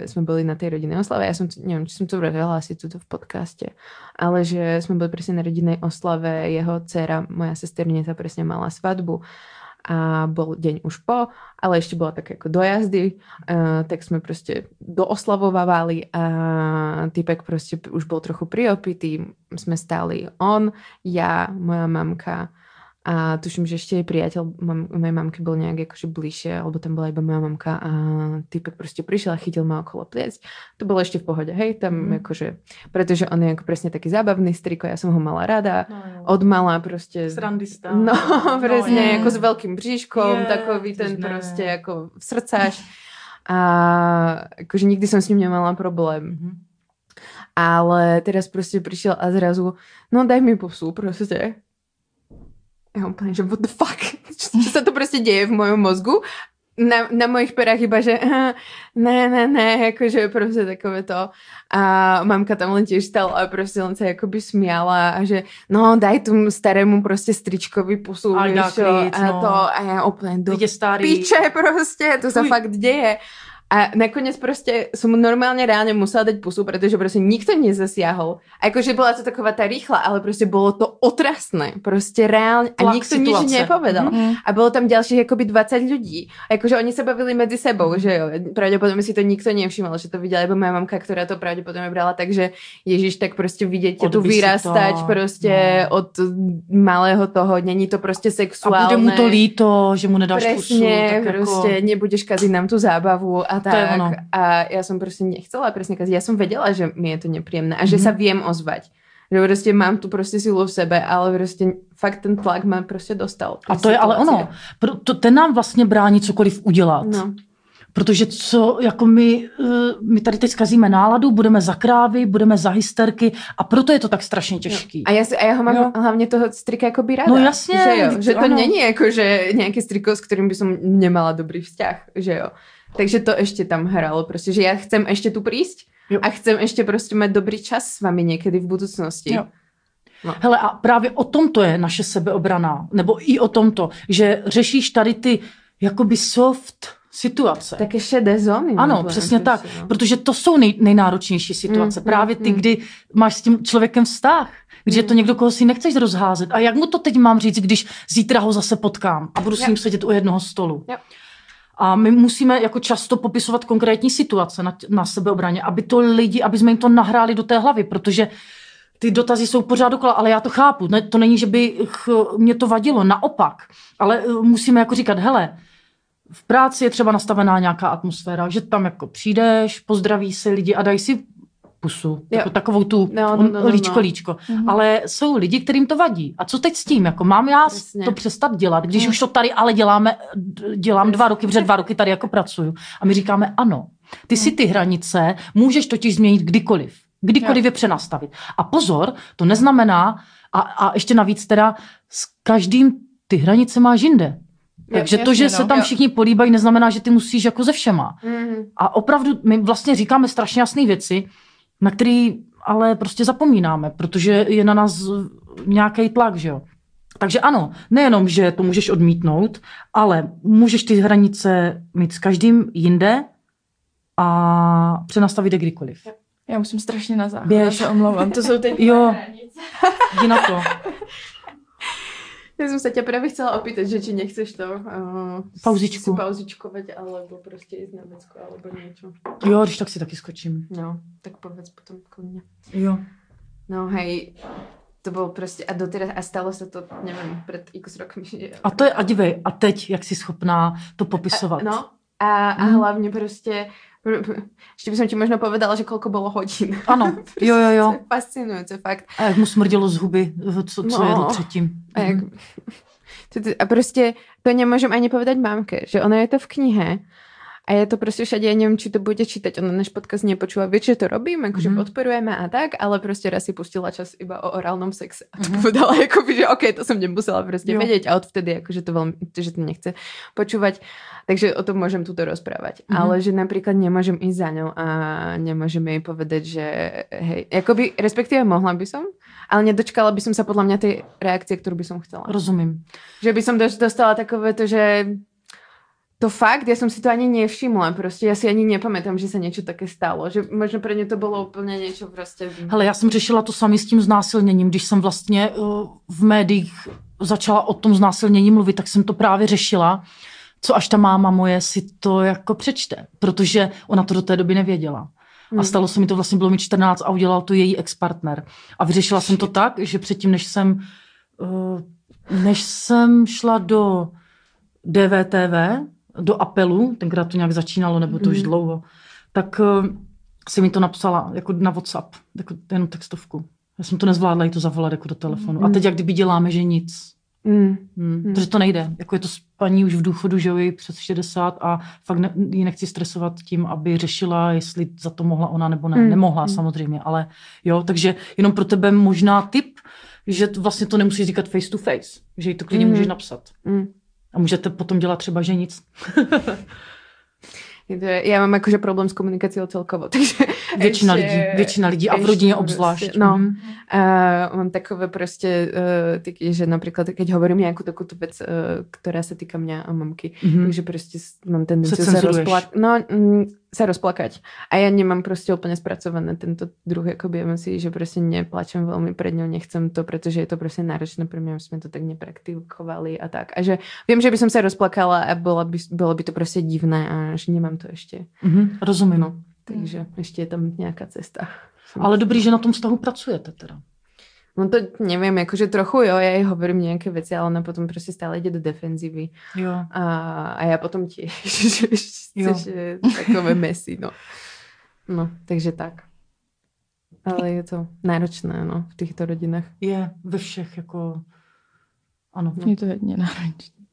sme boli na tej rodinnej oslave. Ja som, neviem, či som to vravela asi tuto v podcaste, ale že sme boli presne na rodinnej oslave. Jeho dcera, moja sesternica, presne mala svadbu a bol deň už po, ale ešte bola tak ako dojazdy, uh, tak sme proste dooslavovávali a typek proste už bol trochu priopitý, sme stáli on, ja, moja mamka a tuším, že ešte jej priateľ mam, mojej mamky bol nejak akože bližšie, alebo tam bola iba moja mamka a typek proste prišiel a chytil ma okolo pliec. To bolo ešte v pohode, hej, tam Mhm. akože, pretože on je ako presne taký zábavný striko, ja som ho mala rada, No, od mala proste... Srandista. No, presne, je. ako s veľkým bříškom, Je, takový ten ne. proste ako srdcaš. A akože nikdy som s ním nemala problém. Mhm. Ale teraz proste prišiel a zrazu, no daj mi pusu proste. Ja úplne, že what the fuck? Čo sa to proste deje v mojom mozgu? Na, na mojich perách iba, že "Aha, ne, ne, ne, akože proste takové to. A mamka tam len tiež stala a proste len sa akoby smiala a že no daj tomu starému proste stričkovi pusu, klid, a no. to a ja úplne do starý. piče proste, to Fuj. fakt deje. A nakonec prostě som mu normálne reálne musela dať pusu, pretože prostě nikto nezasiahol. A akože bola to taková tá rýchla, ale prostě bolo to otrasné. Prostě reálne. A nikto situace. nič nepovedal. Mhm. A bylo tam ďalších akoby 20 ľudí. A akože oni sa bavili medzi sebou, že jo. Pravdepodobne si to nikto nevšiml, že to videla iba moja mamka, ktorá to pravdepodobne brala tak, že Ježiš, tak prostě vidět tu vyrastať to, prostě no. od malého toho, není to prostě A sexuálne. bude mu to líto, že mu nedáš Presne, pusu. Tak prostě jako... nebudeš kaziť nám tu zábavu a To je tak. ono. A ja som prostě nechcela presne kaziť. Ja som vedela, že mi je to nepríjemné a že Mhm. sa viem ozvať. Že prostě mám tu prostě silu v sebe, ale prostě fakt ten tlak ma prostě dostal. A to je ale ono. Proto ten nám vlastně brání cokoliv udělat. No. Protože co, jako my, eh, my tady teď zkazíme náladu, budeme za krávy, budeme za hysterky a proto je to tak strašně těžký. A já, si, a já ho mám Jo. hlavně toho strika jakoby ráda. No jasně, Že, jo, že to ano. není jako, že nějaký striko, s kterým by som nemala dobrý vzťah, že jo. Takže to ještě tam hralo, prostě, že já chcem ještě tu prísť Jo. a chcem ještě prostě mít dobrý čas s vami někdy v budoucnosti. Jo. Hele, a právě o tom to je naše sebeobrana, nebo i o tomto, že řešíš tady ty jakoby soft situace. Také šedé zóny. Ano, přesně tak, prostě, no. protože to jsou nej, nejnáročnější situace. Mm, Právě ty, mm, kdy máš s tím člověkem vztah, když je to někdo, koho si nechceš rozházet. A jak mu to teď mám říct, když zítra ho zase potkám a budu s ním sedět u jednoho stolu? Jo. A my musíme jako často popisovat konkrétní situace na, na sebeobraně, aby to lidi, aby jsme jim to nahráli do té hlavy, protože ty dotazy jsou pořád dokola, ale já to chápu. Ne, to není, že by ch- mě to vadilo, naopak. Ale eh, musíme jako říkat, hele, v práci je třeba nastavená nějaká atmosféra, že tam jako přijdeš, pozdraví se lidi a dají si pusu, jako takovou tu No, no, no, no, líčko, no. líčko. Ale jsou lidi, kterým to vadí. A co teď s tím? Jako mám já Přesně. to přestat dělat, když Mm. už to tady ale děláme, dělám dva roky, před dva roky tady jako pracuju. A my říkáme ano. Ty si ty hranice můžeš totiž změnit kdykoliv. Kdykoliv je přenastavit. A pozor, to neznamená, a, a ještě navíc teda s každým ty hranice máš jinde. Takže to, jasně, že se no. tam Jo. všichni políbají, neznamená, že ty musíš jako ze všema. Mhm. A opravdu my vlastně říkáme strašně jasné věci, na které ale prostě zapomínáme, protože je na nás nějaký tlak, že jo. Takže ano, nejenom, že to můžeš odmítnout, ale můžeš ty hranice mít s každým jinde a přenastavit je kdykoliv. Já musím strašně na záchod, já se omlouvám, to jsou teď Jo, jdi na to. Ja som sa ťa práve chcela opýtať, že či nechceš to uh, Pauzičku. si pauzičkovať, alebo prostě ísť na vecko, alebo niečo. Jo, když tak si taky skočím. No, tak povedz potom kľudne. Jo. No hej, to bolo prostě, a doteraz, a stalo sa to, neviem, pred x rokmi. A to je, a dívej, a teď, jak jsi schopná to popisovat? No, a, a Mhm. hlavne prostě, ešte by som ti možno povedala, že koľko bolo hodín. Ano, jo, jo, jo. Je fascinujúce, fakt. A jak mu smrdilo z huby, co, co No. jedl předtím. A, jak, Mhm. a prostě to nemôžem ani povedať mamke, že ona je to v knihe a je to prostě všade, ja neviem, či to bude čítať, ona náš podcast nepočúva, vie, že to robím, akože Mhm. mm-hmm. podporujeme a tak, ale prostě raz si pustila čas iba o orálnom sexe a to Mhm. povedala, akoby, že OK, to som nemusela prostě Jo. vedieť a odvtedy, akože to veľmi, že to nechce počúvať, takže o tom môžem tuto rozprávať, Mhm. ale že napríklad nemôžem ísť za ňou a nemôžem jej povedať, že hej, akoby, respektíve mohla by som, ale nedočkala by som sa podľa mňa tej reakcie, ktorú by som chcela. Rozumím. Že by som dos- dostala takové to, že to fakt, ja som si to ani nevšimla, prostě ja si ani nepamätám, že sa niečo také stalo, že možno pre ně to bylo úplně niečo prostě... Hele, já jsem řešila to samé s tím znásilněním, když jsem vlastně uh, v médiích začala o tom znásilnění mluvit, tak jsem to právě řešila, co až ta máma moje si to jako přečte, protože ona to do té doby nevěděla. A stalo se mi to vlastně, bylo mi 14 a udělal to její ex-partner. A vyřešila jsem to tak, že předtím, než jsem, uh, než jsem šla do DVTV, do apelu, tenkrát to nějak začínalo, nebo to už Mhm. dlouho, tak uh, si mi to napsala jako na WhatsApp, jako jenom textovku. Já jsem to nezvládla jí to zavolat jako do telefonu. A teď jak kdyby děláme, že nic. Mm. Hmm. Protože to nejde. Jako je to paní už v důchodu, že jo, je přes 60 a fakt ne, ji nechci stresovat tím, aby řešila, jestli za to mohla ona nebo ne. Hmm. Nemohla Hmm. samozřejmě, ale jo, takže jenom pro tebe možná tip, že t- vlastně to nemusíš říkat face to face, že jí to klidně Mhm. můžeš napsat. Mm. A můžete potom dělat třeba, že nic. Já mám jakože problém s komunikací celkovo, takže Většina ještě- lidí, většina lidí a v rodině prostě, obzvlášť. No, Mhm. a mám takové prostě uh, taky, že například, keď hovorím nějakou takovou tu věc, uh, která se týká mě a mamky, Mhm. takže prostě mám tendenci Se se, no, mm, se rozplakať. A já nemám prostě úplně zpracované tento druh jakoby emocí, že prostě neplačem velmi před ňou, nechcem to, protože je to prostě náročné pro mě, jsme to tak nepraktikovali a tak. A že vím, že by som se rozplakala a bylo by, bylo by to prostě divné a že nemám to ještě. Mhm, rozumím. No, takže ještě je tam nějaká cesta. Ale dobrý, že na tom vztahu pracujete teda. No to nevím, jakože trochu jo, já jej hovorím nějaké věci, ale ona potom prostě stále jde do defenzivy. Jo. A, a já potom tiež, že, Jo. což je takové messy, no. No, takže tak. Ale je to náročné, no, v těchto rodinách. Je ve všech jako... Ano. Je to hodně náročné.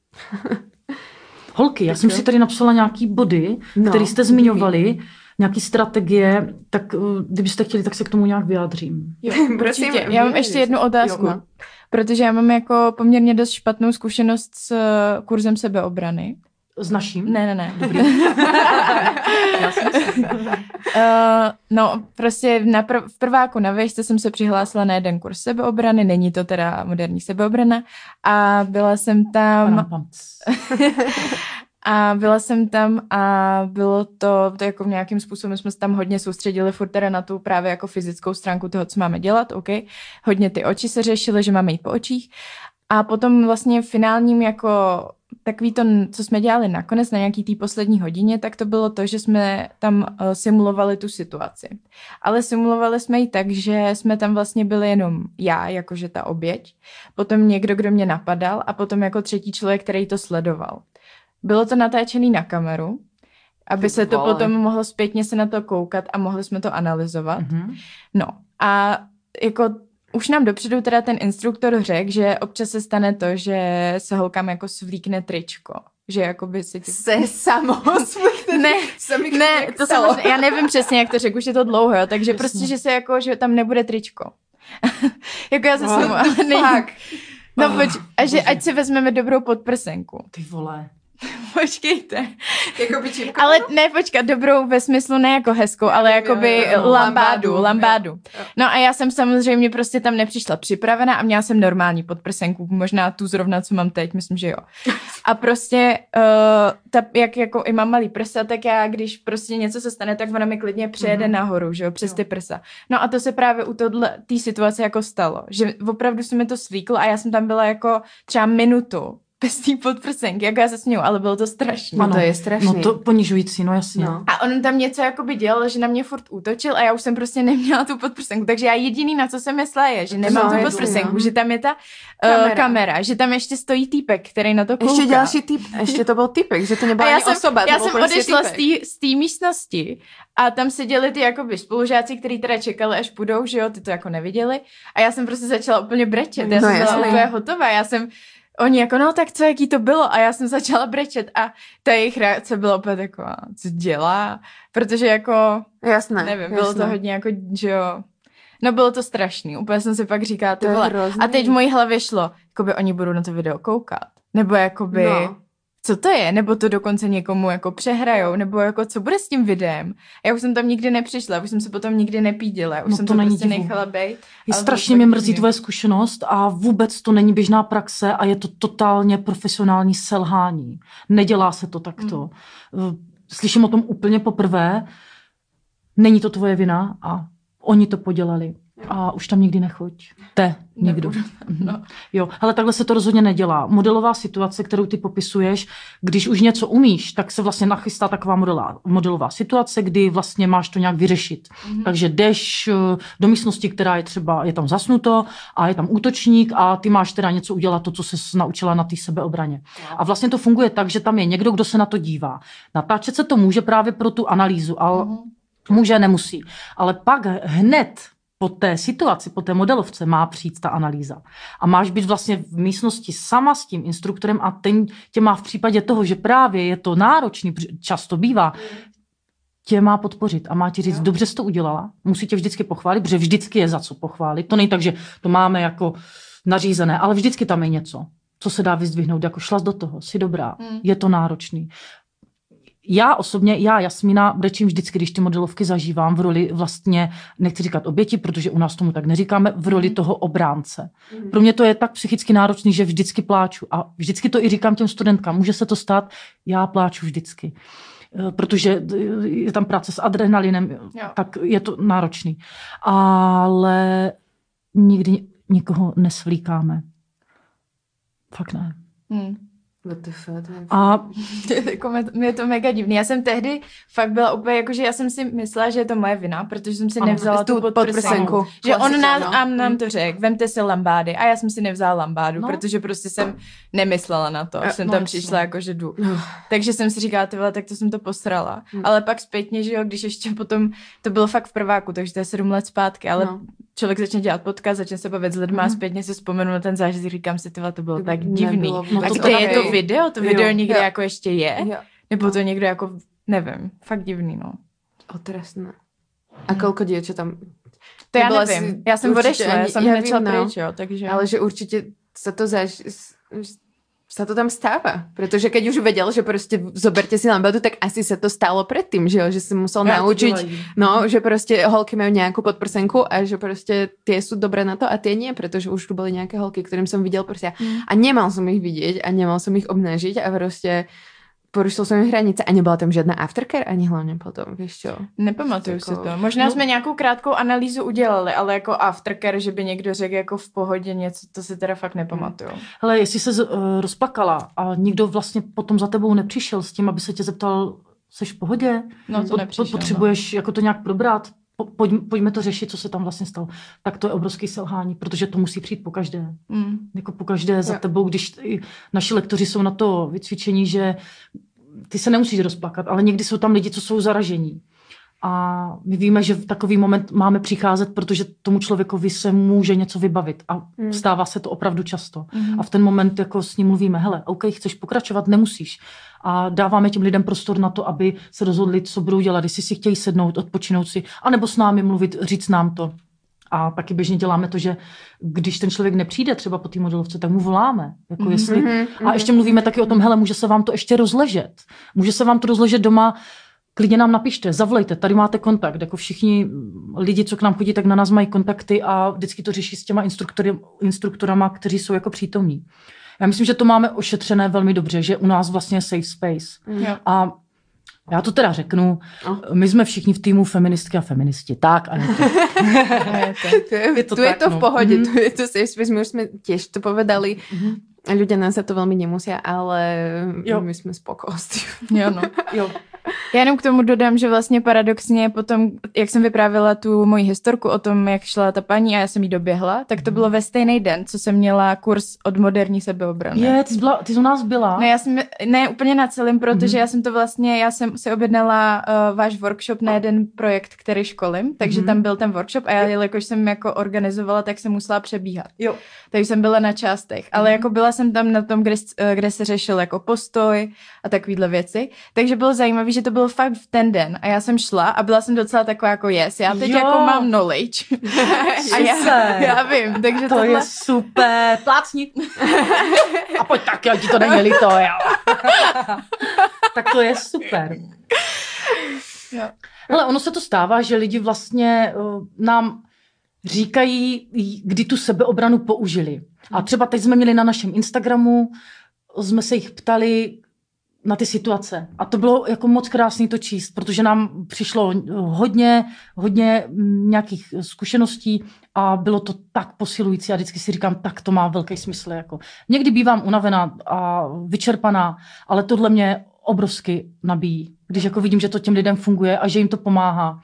Holky, já Tak jsem jo. si tady napsala nějaký body, No, které jste zmiňovali, nějaký strategie, tak uh, kdybyste chtěli, tak se k tomu nějak vyjádřím. Jo, Prosím. Já mám ještě jednu otázku. Jo, no. Protože já mám jako poměrně dost špatnou zkušenost s eh, kurzem sebeobrany. S naším? Ne, ne, ne. Dobrý. Uh, no, prostě na prv, v prváku na vejšce jsem se přihlásila na jeden kurz sebeobrany, není to teda moderní sebeobrana, a byla jsem tam... A byla jsem tam a bylo to, to jako nějakým způsobem jsme se tam hodně soustředili furt teda na tu právě jako fyzickou stránku toho, co máme dělat, OK. Hodně ty oči se řešily, že máme jít po očích. A potom vlastně finálním jako takový to, co jsme dělali nakonec na nějaký té poslední hodině, tak to bylo to, že jsme tam uh, simulovali tu situaci. Ale simulovali jsme ji tak, že jsme tam vlastně byli jenom já, jakože ta oběť, potom někdo, kdo mě napadal a potom jako třetí člověk, který to sledoval. Bylo to natáčené na kameru, aby Ty se to vole. potom mohlo zpětně se na to koukat a mohli jsme to analyzovat. Mhm. No a jako už nám dopředu teda ten instruktor řekl, že občas se stane to, že se holkám jako svlíkne tričko. Že jakoby se ti... Se samo Ne, ne, to samozřejmě, já nevím přesně, jak to řekl, už je to dlouho, jo, takže Jasně. prostě, že se jako, že tam nebude tričko. jako já se snu, ale. Fuck. No Oh, poč, a že bože. ať si vezmeme dobrou podprsenku. Ty vole. Počkejte. Jakoby čipka. Ale ne, počkat, dobrou ve smyslu ne jako hezkou, ale jo, jakoby jo, jo. lambádu, Lambádu, lambádu. jo. No a já jsem samozřejmě prostě tam nepřišla připravena a měla jsem normální podprsenku, možná tu zrovna, co mám teď, myslím, že jo. A prostě, uh, ta, jak jako i mám malý prsa, tak já, když prostě něco se stane, tak ona mi klidně přejede Mhm. nahoru, že jo, přes Jo. ty prsa. No a to se právě u tohle, té situace jako stalo, že opravdu se mi to slíklo a já jsem tam byla jako třeba minutu bez té podprsenky, jako já se směju, ale bylo to strašné. No to je strašný. No to ponižující, no jasně. No. A on tam něco jakoby dělal, že na mě furt útočil a já už jsem prostě neměla tu podprsenku. Takže já jediný, na co jsem myslela, je, že nemám No, tu podprsenku, no. že tam je ta uh, Kamera. kamera. kamera, že tam ještě stojí týpek, který na to kouká. Ještě další typ, ještě to byl typek, že to a nebyla já ani jsem, osoba, já jsem prostě odešla z týpek. té z té místnosti a tam seděli ty jakoby spolužáci, kteří teda čekali, až půjdou, že jo, ty to jako neviděli. A já jsem prostě začala úplně brečet. Já No, jsem byla úplně hotová. Já jsem Oni jako, no tak co, jaký to bylo? A já jsem začala brečet a ta jejich reakce byla úplně taková, co dělá? Protože jako, Jasné, nevím, bylo jasné. to hodně jako, že jo, no bylo to strašný. Úplně jsem si pak říkala, To hrozný. A teď v mojí hlavě šlo, jakoby oni budou na to video koukat. Nebo jakoby, No. Co to je? Nebo to dokonce někomu jako přehrajou? Nebo jako co bude s tím videem? Já už jsem tam nikdy nepřišla, už jsem se potom nikdy nepídila, už No jsem to to, prostě divu. nechala být. Je strašně mě mrzí tvoje zkušenost a vůbec to není běžná praxe a je to totálně profesionální selhání. Nedělá se to takto. Hmm. Slyším o tom úplně poprvé. Není to tvoje vina a oni to podělali. A už tam nikdy nechoď. Te, nikdo. No. Jo, ale takhle se to rozhodně nedělá. Modelová situace, kterou ty popisuješ, když už něco umíš, tak se vlastně nachystá taková modelová, modelová situace, kdy vlastně máš to nějak vyřešit. Mhm. Takže jdeš eh, do místnosti, která je třeba, je tam zasnuto a je tam útočník a ty máš teda něco udělat, to, co se naučila na té sebeobraně. A vlastně to funguje tak, že tam je někdo, kdo se na to dívá. Natáčet se to může právě pro tu analýzu, ale Mhm. může, nemusí. Ale pak hned po té situaci, po té modelovce má přijít ta analýza. A máš být vlastně v místnosti sama s tím instruktorem a ten tě má v případě toho, že právě je to náročný, často bývá, tě má podpořit a má ti říct, dobře jsi to udělala, musí tě vždycky pochválit, protože vždycky je za co pochválit. To není tak, že to máme jako nařízené, ale vždycky tam je něco, co se dá vyzdvihnout, jako šla do toho, jsi dobrá, Mm. je to náročný. Já osobně, já Jasmína brečím vždycky, když ty modelovky zažívám v roli vlastně, nechci říkat oběti, protože u nás tomu tak neříkáme, v roli toho obránce. Pro mě to je tak psychicky náročný, že vždycky pláču. A vždycky to i říkám těm studentkám. Může se to stát, já pláču vždycky. Eh, Protože je tam práce s adrenalinem, Jo. tak je to náročný. Ale nikdy nikoho nesvlíkáme. Fakt ne. Hmm. Je- A jako mě, to mega divný. Já jsem tehdy fakt byla úplně jako, že já jsem si myslela, že je to moje vina, protože jsem si Ano, nevzala tu podprsenku. podprsenku. Že on nás, no. a nám to řekl, vemte si lambády. A já jsem si nevzala lambádu, No. no. protože prostě jsem nemyslela na to. A- jsem no tam přišla jako, že jdu. Takže jsem si říkala, ty vole, tak to jsem to posrala. Hmm. Ale pak zpětně, že jo, když ještě potom, to bylo fakt v prváku, takže to je sedm let zpátky, ale No. Člověk začne dělat podcast, začne se bavit s lidmi a Mhm. zpětně si vzpomenu na ten zážitek, říkám si, ty vole, to bylo To tak divný. nebylo No A to kde je to video? To Jo. video někde Jo. jako ještě je? Jo. Nebo to někdo jako, nevím, fakt divný, no. Otrasné. A kolko dievčat tam... To já nevím. si já jsem určitě odešla, já jsem já vím, no. pryč, jo, takže... Ale že určite sa to zaž... sa to tam stáva. Pretože keď už vedel, že proste zoberte si lambadu, tak asi sa to stalo predtým, že jo? Že si musel Ja, naučiť, no, že proste holky majú nejakú podprsenku a že proste tie sú dobré na to a tie nie, pretože už tu boli nejaké holky, ktorým som videl proste Mm. a nemal som ich vidieť a nemal som ich obnažiť a proste porušil ich hranice a nebola tam žiadna aftercare ani hlavne potom, vieš čo? Nepamatuju Jako- si to. Možná no- jsme nějakou krátkou analýzu udělali, ale jako aftercare, že by někdo řekl jako v pohodě něco, to si teda fakt nepamatuju. Hele, jestli se uh, rozpakala a nikdo vlastně potom za tebou nepřišel s tím, aby se tě zeptal, seš v pohodě? No to Pot- nepřišlo. Potřebuješ jako to nějak probrat? Po, pojď, pojďme to řešit, co se tam vlastně stalo. Tak to je obrovský selhání, protože to musí přijít po každé. Mm. Jako po každé za Jo. tebou, když naši lektoři jsou na to vycvičení, že ty se nemusíš rozplakat, ale někdy jsou tam lidi, co jsou zaražení. A my víme, že v takový moment máme přicházet, protože tomu člověkovi se může něco vybavit. A Hmm. stává se to opravdu často. Mhm. A v ten moment jako s ním mluvíme, hele, OK, chceš pokračovat, nemusíš. A dáváme těm lidem prostor na to, aby se rozhodli, co budou dělat, jestli si chtějí sednout, odpočinout si, anebo s námi mluvit, říct nám to. A taky běžně děláme to, že když ten člověk nepřijde třeba po té modelovce, tak mu voláme. Jako Mhm. jestli, Mhm, a ještě mluvíme taky o tom, hele, může se vám to ještě rozležet. Může se vám to rozležet doma, klidně nám napište, zavolejte, tady máte kontakt. Jako všichni lidi, co k nám chodí, tak na nás mají kontakty a vždycky to řeší s těma instruktory, instruktorama, kteří jsou jako přítomní. Já myslím, že to máme ošetřené velmi dobře, že u nás vlastně je safe space. Jo. A já to teda řeknu, No. my jsme všichni v týmu feministky a feministi. Tak a to. Je to. Je tu je to v no. pohode, Mhm. tu je to safe space, my už sme tiež to povedali. A ľudia nás za to veľmi nemusia, ale Jo. my sme spoko s tým. Jo, no. Jo. Já jenom k tomu dodám, že vlastně paradoxně potom, jak jsem vyprávěla tu moji historku o tom, jak šla ta paní a já jsem jí doběhla, tak to bylo ve stejný den, co jsem měla kurz od moderní sebeobrany. Je, ty jsi, byla, ty jsi u nás byla? Ne, já jsem, ne úplně na celém, protože Mhm. já jsem to vlastně, já jsem si objednala uh, váš workshop na jeden projekt, který školím, takže Mhm. tam byl ten workshop a já, jelikož jsem jako organizovala, tak jsem musela přebíhat. Jo. Takže jsem byla na částech, ale jako byla jsem tam na tom, kde, eh, kde se řešil jako postoj a takovýhle věci, takže bylo zajímavé, že to bylo fakt v ten den a já jsem šla a byla jsem docela taková jako yes, já teď Jo. jako mám knowledge. a já, já vím, takže To tohle... je super. Plácni. A pojď tak, jo, ti to není líto, jo. tak to je super. Jo. Hele, ono se to stává, že lidi vlastně uh, nám říkají, kdy tu sebeobranu použili. A třeba teď jsme měli na našem Instagramu, jsme se jich ptali na ty situace. A to bylo jako moc krásný to číst, protože nám přišlo hodně, hodně mm, nějakých zkušeností a bylo to tak posilující a vždycky si říkám, tak to má velký smysl. Jako. Někdy bývám unavená a vyčerpaná, ale tohle mě obrovsky nabíjí, když jako vidím, že to těm lidem funguje a že jim to pomáhá.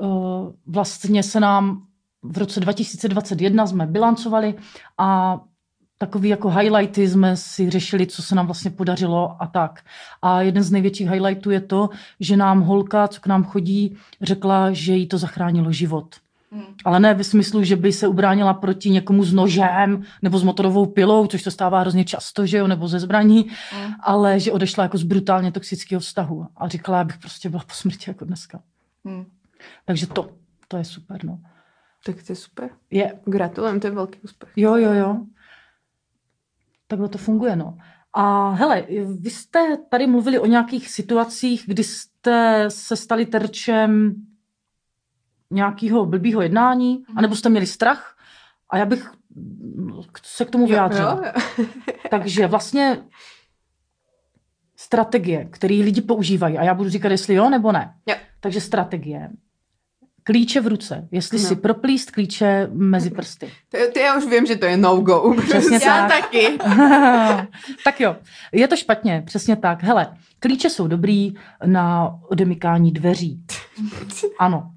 Uh, Vlastně se nám v roce 2021 jsme bilancovali a takový jako highlighty jsme si řešili, co se nám vlastně podařilo a tak. A jeden z největších highlightů je to, že nám holka, co k nám chodí, řekla, že jí to zachránilo život. Hmm. Ale ne ve smyslu, že by se ubránila proti někomu s nožem nebo s motorovou pilou, což se stává hrozně často, že jo, nebo ze zbraní, Hmm. ale že odešla jako z brutálně toxického vztahu a říkala, abych prostě byla po smrti jako dneska. Hmm. Takže to, to je super, no. Tak to je super. Je, Gratulujem, to je veľký úspech. jo, jo, jo. Takhle to funguje, no. A hele, vy jste tady mluvili o nějakých situacích, kdy jste se stali terčem nějakého blbýho jednání, anebo jste měli strach a já bych se k tomu vyjádřila. Jo, jo. Takže vlastně strategie, které lidi používají, a já budu říkat, jestli jo nebo ne. Jo. Takže strategie. Klíče v ruce. Jestli No. si proplíst klíče mezi prsty. To, to já už vím, že to je no-go. Přesně já tak. taky. tak jo, je to špatně, přesně tak. Hele, klíče jsou dobrý na odemykání dveří. Ano,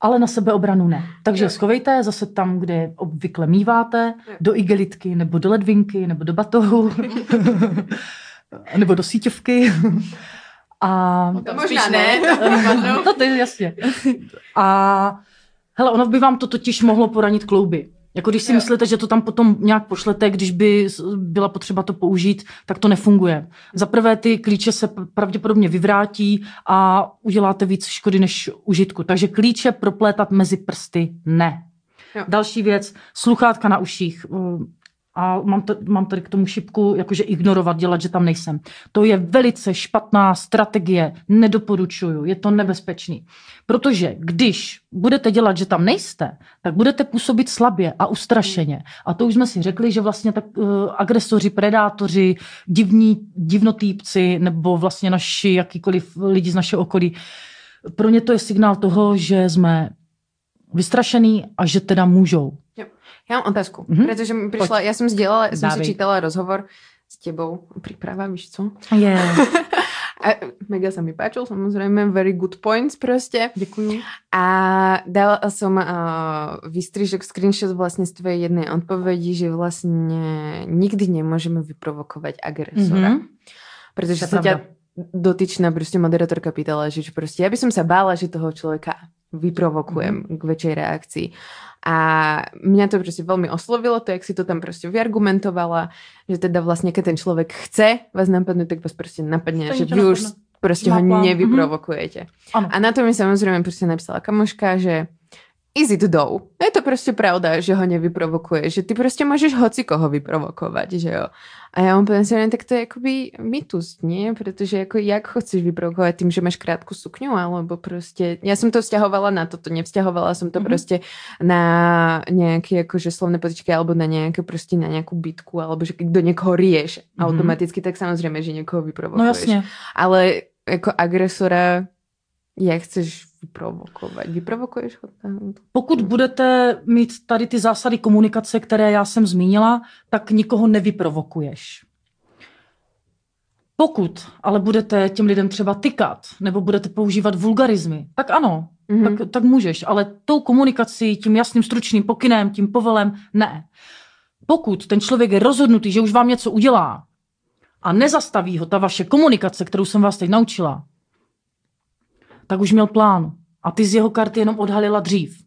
ale na sebeobranu ne. Takže Jo. schovejte zase tam, kde obvykle míváte, Jo. do igelitky, nebo do ledvinky, nebo do batohu, nebo do síťovky. A To možná ne. no to je jasně. A hele, ono by vám to totiž mohlo poranit klouby. Jako když si Jo. myslíte, že to tam potom nějak pošlete, když by byla potřeba to použít, tak to nefunguje. Za prvé ty klíče se pravděpodobně vyvrátí a uděláte víc škody než užitku. Takže klíče proplétat mezi prsty ne. Jo. Další věc, sluchátka na uších. A mám, to, mám tady k tomu šipku, jakože ignorovat, dělat, že tam nejsem. To je velice špatná strategie, nedoporučuju, je to nebezpečný. Protože když budete dělat, že tam nejste, tak budete působit slabě a ustrašeně. A to už jsme si řekli, že vlastně tak uh, agresoři, predátoři, divní, divnotýpci nebo vlastně naši jakýkoliv lidi z našeho okolí, pro ně to je signál toho, že jsme vystrašený a že teda můžou. Já mám otázku, Mhm. protože mi přišla, já jsem sdělala, jsem si čítala rozhovor s tebou, príprava, víš co? Je. A mega sa mi páčil, samozrejme, very good points proste. Děkuju. A dala som uh, výstrižok, screenshot vlastne z tvojej jednej odpovedi, že vlastne nikdy nemôžeme vyprovokovať agresora. Mhm. Je sa ťa pravda. dotyčná proste moderátorka pýtala, že, že proste ja by som sa bála, že toho človeka vyprovokujem Mhm. k väčšej reakcii. A mňa to proste veľmi oslovilo, to, jak si to tam proste vyargumentovala, že teda vlastne, keď ten človek chce vás napadnúť, tak vás proste napadne, že vy už proste ho plán. nevyprovokujete. Ano. A na to mi samozrejme proste napísala kamoška, že is it though? Je to proste pravda, že ho nevyprovokuje, že ty proste môžeš hoci koho vyprovokovať, že jo. A úplne si hovorím, tak to je akoby mýtus, nie? Pretože ako, jak ho chceš vyprovokovať tým, že máš krátku sukňu, alebo proste... Ja som to vzťahovala na toto, nevzťahovala som to Mhm. mm-hmm. proste na nejaké akože slovné potičky, alebo na nejaké proste na nejakú bitku, alebo že do niekoho rieš Mhm. automaticky, tak samozrejme, že niekoho vyprovokuješ. No jasně. Ale jako agresora, jak chceš vyprovokovat? Vyprovokuješ ho? Pokud budete mít tady ty zásady komunikace, které já jsem zmínila, tak nikoho nevyprovokuješ. Pokud ale budete těm lidem třeba tykat nebo budete používat vulgarizmy, tak ano, Mhm. tak, tak můžeš, ale tou komunikací, tím jasným stručným pokynem, tím povelem, ne. Pokud ten člověk je rozhodnutý, že už vám něco udělá a nezastaví ho ta vaše komunikace, kterou jsem vás teď naučila, tak už měl plán. A ty z jeho karty jenom odhalila dřív.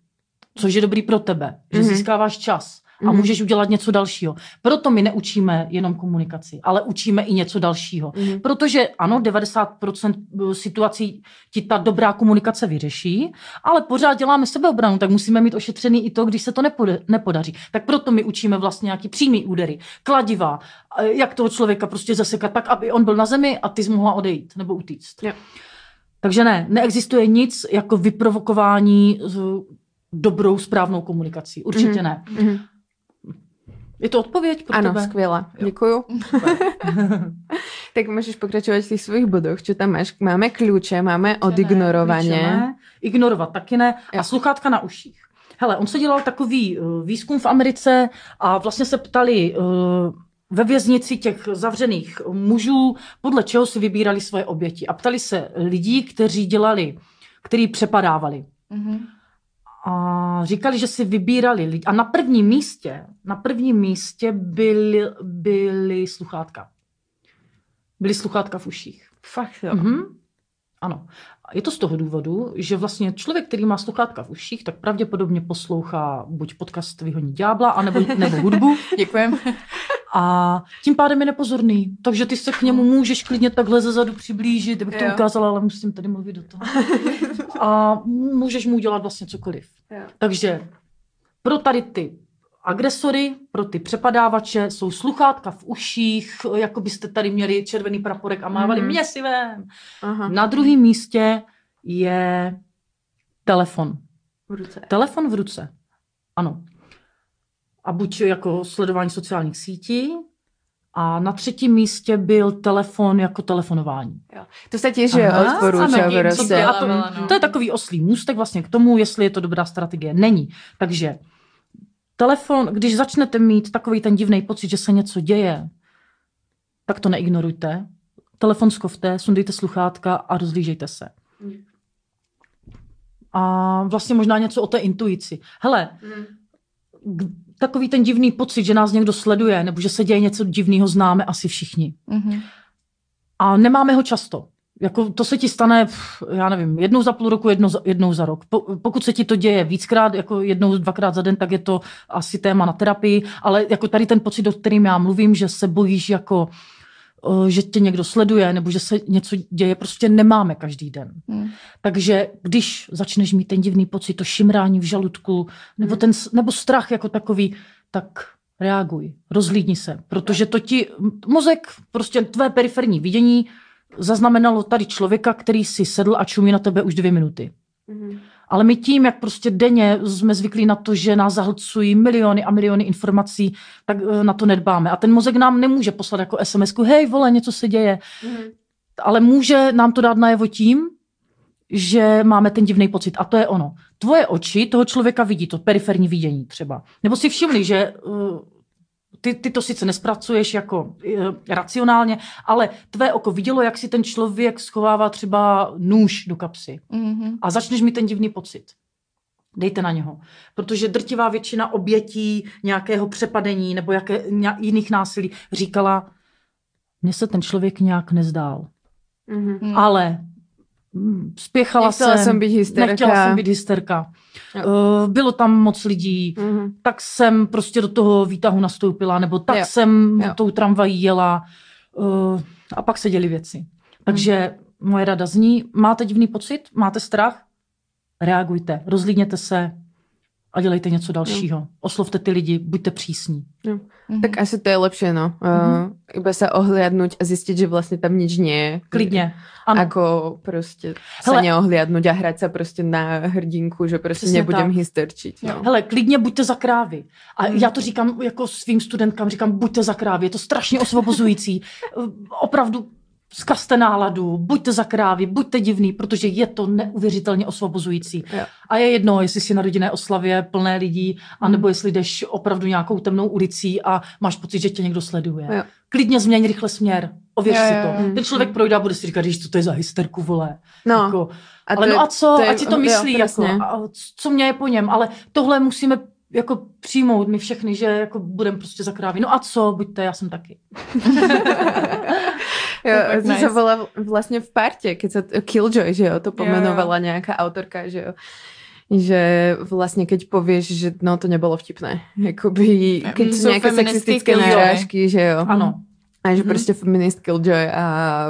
Což je dobrý pro tebe, že Mhm. získáváš čas a Mhm. můžeš udělat něco dalšího. Proto my neučíme jenom komunikaci, ale učíme i něco dalšího. Mhm. Protože ano, 90% situací ti ta dobrá komunikace vyřeší, ale pořád děláme sebeobranu, tak musíme mít ošetřený i to, když se to nepodaří. Tak proto my učíme vlastně nějaký přímý údery, kladiva, a jak toho člověka prostě zasekat tak, aby on byl na zemi a ty jsi mohla odejít nebo utíct. Jo. Takže ne, neexistuje nic jako vyprovokování s dobrou, správnou komunikací. Určitě Mhm. ne. Mhm. Je to odpověď pro Ano, tebe? skvělá. Děkuju. tak můžeš pokračovat v těch svých bodoch, čo tam máš. Máme klíče, máme ne, Ignorovat taky ne. Jo. A sluchátka na uších. Hele, on se dělal takový uh, výzkum v Americe a vlastně se ptali uh, ve věznici těch zavřených mužů, podle čeho si vybírali svoje oběti. A ptali se lidí, kteří dělali, kteří přepadávali. Mhm. A říkali, že si vybírali lidi. A na prvním místě, na prvním místě byly, byly sluchátka. Byly sluchátka v uších. Fakt jo. Mhm. Ano. Je to z toho důvodu, že vlastně člověk, který má sluchátka v uších, tak pravděpodobně poslouchá buď podcast Vyhoní ďábla, anebo, nebo hudbu Děkujem. a tím pádem je nepozorný. Takže ty se k němu můžeš klidně takhle zezadu přiblížit, kdybych to ukázala, ale musím tady mluvit do toho. A můžeš mu udělat vlastně cokoliv. Jo. Takže pro tady ty agresory, pro ty přepadávače jsou sluchátka v uších, jako byste tady měli červený praporek a mávali Mhm. měsivem. Aha. Na druhém místě je telefon. V ruce. Telefon v ruce. Ano. A buď jako sledování sociálních sítí, a na třetím místě byl telefon jako telefonování. To se tiež že odporúča a to, to je takový oslý můstek vlastně k tomu, jestli je to dobrá strategie. Není. Takže telefon, když začnete mít takový ten divný pocit, že se něco děje, tak to neignorujte. Telefon skovte, sundejte sluchátka a rozlížejte se. A vlastně možná něco o té intuici. Hele, g- takový ten divný pocit, že nás někdo sleduje, nebo že se děje něco divného, známe asi všichni. Mhm. A nemáme ho často. Jako to se ti stane, já nevím, jednou za půl roku, jednou za, jednou za rok. Po, pokud se ti to děje víckrát, jako jednou, dvakrát za den, tak je to asi téma na terapii, ale jako tady ten pocit, o kterým já mluvím, že se bojíš jako, eh, že tě někdo sleduje, nebo že se něco děje, prostě nemáme každý den. Hmm. Takže když začneš mít ten divný pocit, to šimrání v žaludku, nebo, ten, s- nebo strach jako takový, tak reaguj, rozhlídni se, protože to ti, mozek, prostě tvé periferní vidění zaznamenalo tady člověka, který si sedl a čumí na tebe už dvě minuty. Ale my tím, jak prostě denně jsme zvyklí na to, že nás zahlcují miliony a miliony informací, tak eh, na to nedbáme. A ten mozek nám nemůže poslat jako sms hej vole, něco se děje. Ale může nám to dát najevo tím, že máme ten divný pocit. A to je ono. Tvoje oči toho člověka vidí, to periferní vidění třeba. Nebo si všimli, že uh, ty, ty to sice nespracuješ jako uh, racionálně, ale tvé oko vidělo, jak si ten člověk schovává třeba nůž do kapsy Mhm. a začneš mít ten divný pocit. Dejte na něho. Protože drtivá většina obětí nějakého přepadení nebo jaké, ně, jiných násilí říkala, mně se ten člověk nějak nezdál. Hmm. Ale mm, spěchala Nechtěla jsem, jsem být hysterka. Nechtěla jsem být hysterka. Jo. Uh, bylo tam moc lidí, Mhm. tak jsem prostě do toho výtahu nastoupila, nebo tak Jo. jsem Jo. tou tramvají jela uh, a pak se děly věci. Takže moje rada zní, máte divný pocit, máte strach, reagujte, rozlídněte se a dělejte něco dalšího. Oslovte ty lidi, buďte přísní. Mhm. Tak asi to je lepšie, no. Uh, iba sa ohliadnúť a zistiť, že vlastne tam nič nie je. Klidně. Ano. Ako proste sa Hele. neohliadnúť a hrať sa proste na hrdinku, že proste Přesně nebudem tak. hysterčiť. No. Hele, klidně buďte za krávy. A Hmm. já to říkám jako svým studentkám, říkám, buďte za krávy, je to strašně osvobozující. Uh, Opravdu zkazte náladu, buďte za krávy, buďte divný, protože je to neuvěřitelně osvobozující. Jo. A je jedno, jestli jsi na rodinné oslavě plné lidí, Hmm. anebo jestli jdeš opravdu nějakou temnou ulicí a máš pocit, že tě někdo sleduje. Jo. Klidně změň rychle směr, ověř Jo, si jo, to. jo. Ten člověk projde a bude si říkat, že to je za hysterku, vole. No, Jako, a ale to, no a co, to je- ať si to jo, myslí, jako, presne. a co mě je po něm, ale tohle musíme jako přijmout my všechny, že jako budeme prostě za krávy. No a co, buďte, já jsem taky. Jo, To sa nice. volá vlastne v parte, keď sa Killjoy, že jo, to pomenovala nejaká autorka, že jo že vlastne keď povieš, že no to nebolo vtipné. Jakoby, keď Mm, sú sú nejaké feministky sexistické narážky, že jo. Ano. A že Mhm. proste feminist Killjoy a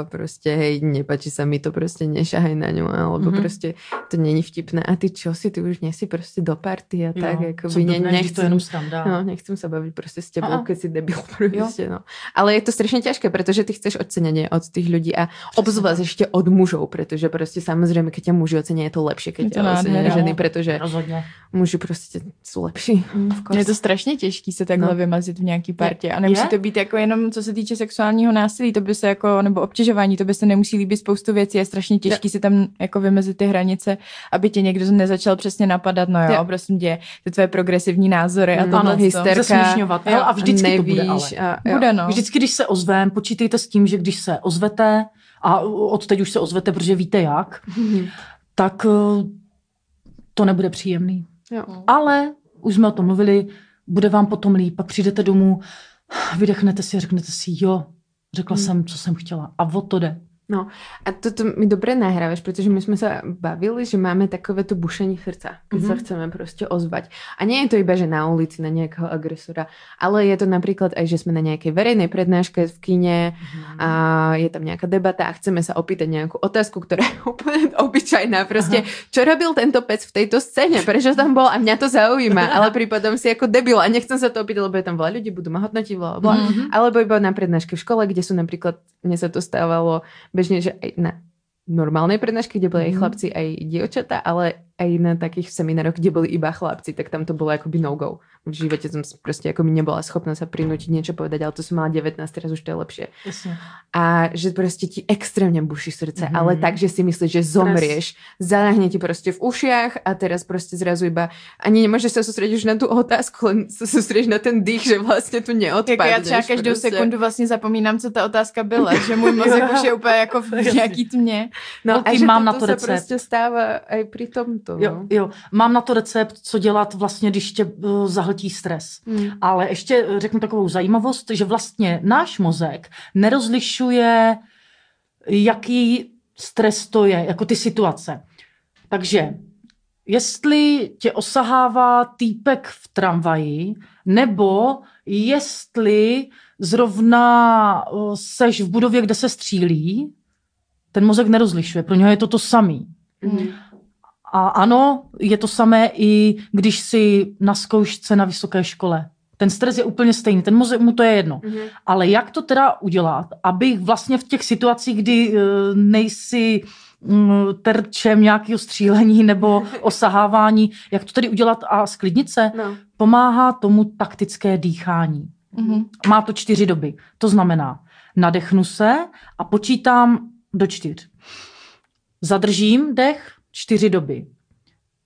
proste hej, nepáči sa mi to, proste nešahaj na ňu, alebo Mhm. proste to není vtipné. A ty čo si, ty už nie si proste do party a tak, jo, ne, blbne, když to je nechcem, jenom no, nechcem sa baviť proste s tebou, keď si debil proste, no. Ale je to strašne ťažké, pretože ty chceš ocenenie od tých ľudí a obzvlášť ešte od mužov, pretože proste samozrejme, keď ťa muži ocenia, je to lepšie, keď ocenia nádhera. ženy, pretože Rozhodně. muži proste sú lepší. Mm. Je to strašně těžký se takhle No. no. vymazit v nějaký partě. A nemusí Je? to být jako jenom co se týče sexuálního násilí, to by se jako, nebo obtěžování, to by se nemusí líbit spoustu věcí. Je strašně těžký si tam jako vymezit ty hranice, aby tě někdo nezačal přesně napadat. No jo, Jo. prosím tě, ty tvoje progresivní názory a Mm, tohle. ano, to. hyster- Zesměšňovat. Jo, a vždycky to bude ale. nevíš a. Bude no. Vždycky, když se ozvem, počítejte s tím, že když se ozvete, a od teď už se ozvete, protože víte jak, tak eh, to nebude příjemný. Jo. Ale už jsme o tom mluvili, bude vám potom líp, pak přijdete domů, vydechnete si a řeknete si, jo, řekla Hmm. jsem, co jsem chtěla. A o to jde. No a toto mi dobre nahrávaš, pretože my sme sa bavili, že máme takové to bušení srdca, keď mm-hmm. sa chceme proste ozvať. A nie je to iba, že na ulici na nejakého agresora, ale je to napríklad aj, že sme na nejakej verejnej prednáške v kine mm-hmm. a je tam nejaká debata a chceme sa opýtať nejakú otázku, ktorá je úplne obyčajná. Proste, Aha. čo robil tento pec v tejto scéne? Prečo tam bol? A mňa to zaujíma, ale prípadom si ako debil a nechcem sa to opýtať, lebo je tam veľa ľudí, budú ma hodnotiť, bla, bla. Mm-hmm. Alebo iba na prednáške v škole, kde sú napríklad, mne sa to stávalo bežne, že aj na normálnej prednáške, kde boli mm. aj chlapci, aj dievčatá, ale aj na takých seminároch, kde boli iba chlapci, tak tam to bolo akoby no-go. V živote som proste ako mi nebola schopná sa prinútiť niečo povedať, ale to som mala 19, teraz už to je lepšie. Jasne. A že proste ti extrémne buší srdce, mm. ale tak, že si myslíš, že zomrieš, zaľahne ti proste v ušiach a teraz proste zrazu iba ani nemôžeš sa sústrediť už na tú otázku, len sa sústrediť na ten dých, že vlastne tu neodpadneš. Já třeba každou prostě. sekundu vlastně zapomínám, co ta otázka byla, že můj mozek už je úplně jako v nějaký tmě. No, a že mám na to recept. se prostě stává aj pri tomto to. Jo, no. jo, mám na to recept, co dělat vlastně, když tě uh, zahltí stres. Hmm. Ale ještě řeknu takovou zajímavost, že vlastně náš mozek nerozlišuje, jaký stres to je, jako ty situace. Takže jestli tě osahává týpek v tramvaji, nebo jestli zrovna seš v budově, kde se střílí, ten mozek nerozlišuje. Pro něho je to to samý. Mm. A ano, je to samé i když si na zkoušce na vysoké škole. Ten stres je úplně stejný, ten mozek mu to je jedno. Mm-hmm. Ale jak to teda udělat, aby vlastně v těch situacích, kdy uh, nejsi um, terčem nějakého střílení nebo osahávání, jak to tedy udělat a sklidnit se, no. pomáhá tomu taktické dýchání. Mm-hmm. Má to čtyři doby. To znamená, nadechnu se a počítám do čtyř. Zadržím dech, čtyři doby.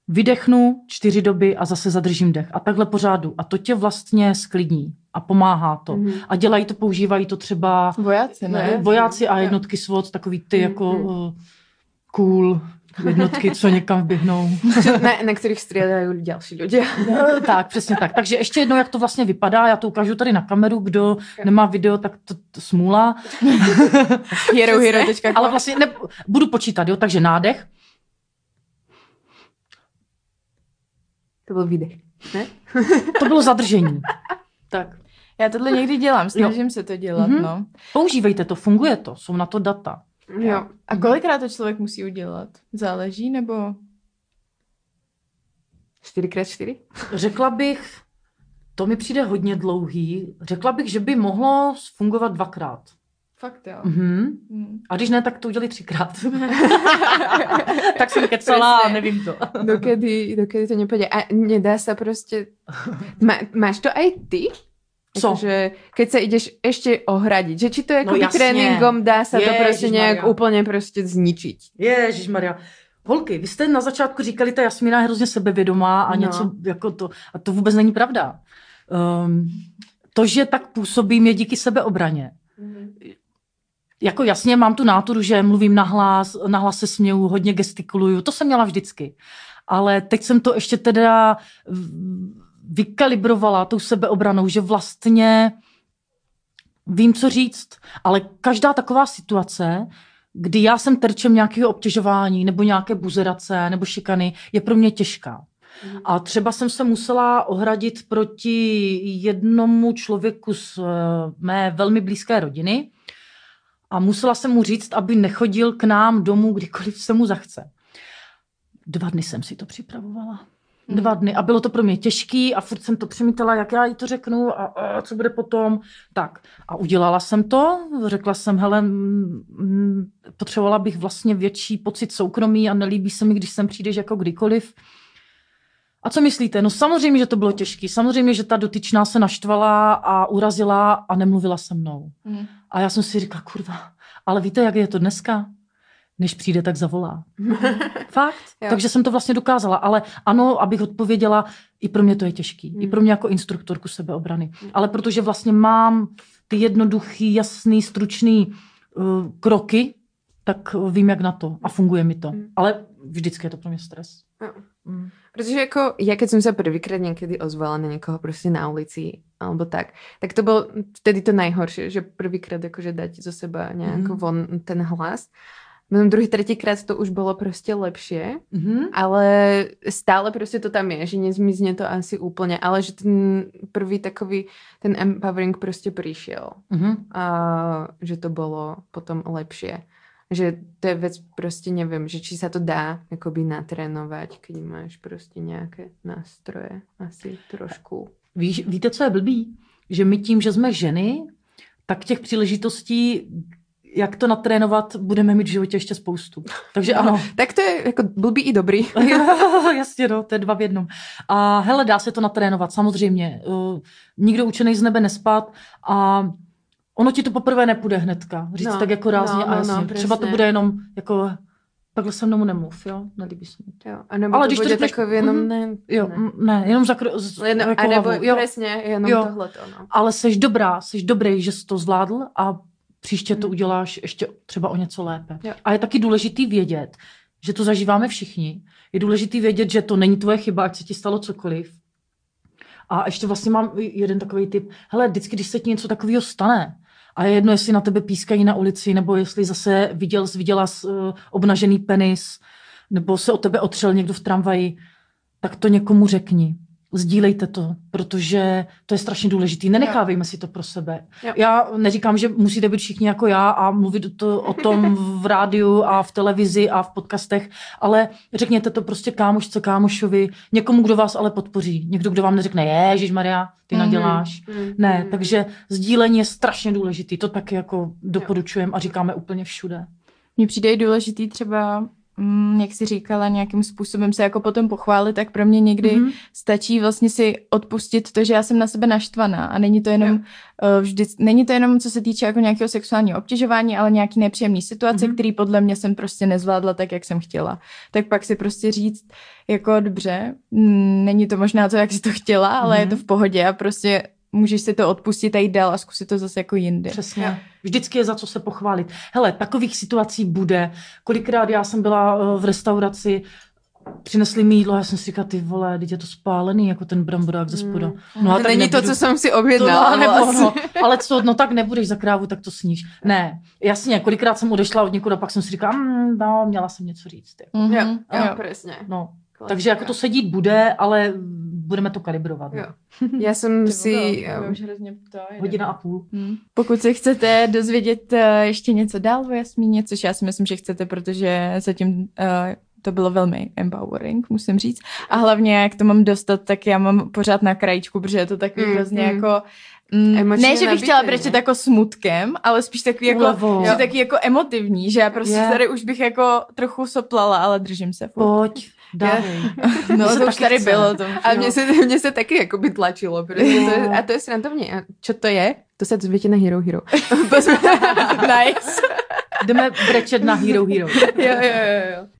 Vydechnu čtyři doby a zase zadržím dech. A takhle pořádu. A to tě vlastně sklidní a pomáhá to. Mm. A dělají to, používají to třeba vojáci, ne? Vojáci a jednotky SWOT, takový ty mm. jako uh, cool jednotky, co někam vběhnou. na, na kterých střídají další lidé. no, tak, přesně tak. Takže ještě jednou, jak to vlastně vypadá, já to ukážu tady na kameru, kdo nemá video, tak to, to smůla. hero, hero, Ale vlastně ne, budu počítat, jo, takže nádech. To byl výdech, ne? to bylo zadržení. tak. Já tohle někdy dělám, snažím jo. se to dělat, mm-hmm. no. Používejte to, funguje to, jsou na to data. Jo. A kolikrát to člověk musí udělat? Záleží, nebo? 4x4? Řekla bych, to mi přijde hodně dlouhý, řekla bych, že by mohlo fungovat dvakrát. Fakt jo. Mm-hmm. Mm. A když ne, tak to udělali třikrát. tak jsem kecala a nevím to. dokedy, dokedy to nepůjde. A nedá se prostě... Má, máš to aj ty? Co? Že keď sa ideš ešte ohradiť, že či to jako no, tréninkom dá sa to prostě nějak úplně prostě zničiť. Ježíš Maria. Holky, vy jste na začátku říkali, ta Jasmína je hrozně sebevědomá a no. něco jako to, a to vůbec není pravda. Um, to, že tak působím, je díky sebeobraně. Mm-hmm jako jasně mám tu náturu, že mluvím nahlas, nahlas se směju, hodně gestikuluju, to jsem měla vždycky. Ale teď jsem to ještě teda vykalibrovala tou sebeobranou, že vlastně vím, co říct, ale každá taková situace, kdy já jsem terčem nějakého obtěžování nebo nějaké buzerace nebo šikany, je pro mě těžká. Mhm. A třeba jsem se musela ohradit proti jednomu člověku z eh, mé velmi blízké rodiny, a musela jsem mu říct, aby nechodil k nám domů, kdykoliv se mu zachce. Dva dny jsem si to připravovala. Hmm. Dva dny. A bylo to pro mě těžký a furt jsem to přemítala, jak já jí to řeknu a, a co bude potom. Tak. A udělala jsem to. Řekla jsem, hele, m, potřebovala bych vlastně větší pocit soukromí a nelíbí se mi, když sem přijdeš jako kdykoliv. A co myslíte? No samozřejmě, že to bylo těžké. Samozřejmě, že ta dotyčná se naštvala a urazila a nemluvila se mnou. Mm. A já jsem si říkala, kurva, ale víte, jak je to dneska? Než přijde, tak zavolá. Fakt. Takže jsem to vlastně dokázala. Ale ano, abych odpověděla, i pro mě to je těžký. Mm. I pro mě jako instruktorku sebeobrany. Mm. Ale protože vlastně mám ty jednoduchý, jasný, stručný uh, kroky, tak vím, jak na to. A funguje mi to. Mm. Ale vždycky je to pro mě stres. Jo. Mm. Protože jako, ja keď som sa prvýkrát niekedy ozvala na niekoho prostě na ulici, alebo tak, tak to bolo vtedy to najhoršie, že prvýkrát akože dať zo seba Mhm. mm. von ten hlas. Potom druhý, tretíkrát to už bolo prostě lepšie, Mhm. ale stále prostě to tam je, že nezmizne to asi úplně, ale že ten prvý takový, ten empowering prostě přišel Mhm. a že to bolo potom lepšie. Že to je vec prostě nevím, že či sa to dá akoby natrénovať, keď máš prostě nějaké nástroje. Asi trošku. Víš, víte, co je blbý? Že my tím, že jsme ženy, tak těch příležitostí, jak to natrénovat, budeme mít v životě ještě spoustu. Takže ano. Tak to je jako blbý i dobrý. Jasně, no, to je dva v jednom. A hele, dá se to natrénovat, samozřejmě. Uh, nikdo učený z nebe nespat a ono ti to poprvé nepůjde hnedka. Říct No, tak jako rázně no, a no, jasně. no, Třeba to bude jenom jako takhle se mnou nemluv, jo? Nelíbí se mi to. Jo, a nebo Ale to když to bude řekneš- takový jenom Mhm. ne. Jo, ne. jenom zakro... z- Jenom, jako a nebo hlavou, jo. přesně, jenom Jo. tohle to, no. Ale jsi dobrá, jsi dobrý, že jsi to zvládl a příště to Mm. uděláš ještě třeba o něco lépe. Jo. A je taky důležitý vědět, že to zažíváme všichni. Je důležitý vědět, že to není tvoje chyba, ať se ti stalo cokoliv. A ještě vlastně mám jeden takový tip. Hele, vždycky, když se ti něco takového stane, a je jedno, jestli na tebe pískají na ulici, nebo jestli zase viděl, viděla uh, obnažený penis, nebo se o tebe otřel někdo v tramvaji, tak to někomu řekni. Sdílejte to, protože to je strašně důležité. Nenechávejme si to pro sebe. Jo. Já neříkám, že musíte být všichni jako já a mluvit to, o tom v rádiu a v televizi a v podcastech, ale řekněte to prostě kámošce, kámošovi, někomu, kdo vás ale podpoří. Někdo, kdo vám neřekne, Ježíš Maria, ty Mhm. naděláš. Mm, Ne, mm. takže sdílení je strašně důležitý. To taky jako doporučujeme a říkáme úplně všude. Mně přijde i důležitý třeba, mm, jak jsi říkala, nějakým způsobem se jako potom pochválit, tak pro mě někdy Mhm. mm-hmm. stačí vlastně si odpustit to, že já jsem na sebe naštvaná a není to jenom Jo. uh, vždy, není to jenom co se týče jako nějakého sexuálního obtěžování, ale nějaký nepříjemný situace, Mhm. mm-hmm. který podle mě jsem prostě nezvládla tak, jak jsem chtěla. Tak pak si prostě říct, jako dobře, mm, není to možná to, jak jsi to chtěla, ale Mhm. je to v pohodě a prostě můžeš si to odpustit a jít dál a zkusit to zase jako jindy. Přesně. Jo. Vždycky je za co se pochválit. Hele, takových situací bude. Kolikrát já jsem byla eh, v restauraci, přinesli mi jídlo a já jsem si říkala, ty vole, teď je to spálený, jako ten bramborák ze spoda. Mm. a to není to, co jsem si to, objednala. no, nebo, vlastně. no, ale co, no tak nebudeš za krávu, tak to sníš. Ne, jasně, kolikrát jsem odešla od někud a pak jsem si říkala, mm, no, měla jsem něco říct. Jako. Jo, jo, jo. přesně. No, Klasika. takže jako to sedít bude, ale budeme to kalibrovat. No. Jo. Já jsem si... um, už hrozně to je, Hodina a půl. Hmm. Pokud se chcete dozvědět uh, ještě něco dál o Jasmíně, což já si myslím, že chcete, protože zatím uh, to bylo velmi empowering, musím říct. A hlavně, jak to mám dostat, tak já mám pořád na krajičku, protože je to takový Mm, hrozně mm. jako... Mm, Emočně ne, že bych chtěla brečet jako smutkem, ale spíš takový jako, že taky jako emotivní, že já prostě Je. tady už bych jako trochu soplala, ale držím se. furt. Pojď, dávej. No, to už tady chce. bylo. To, A mně se, mně se taky jakoby tlačilo, protože to je, a to je srandovně. A čo to je? To se dozvíte na Hero Hero. nice. Jdeme brečet na Hero Hero. jo, jo, jo, jo.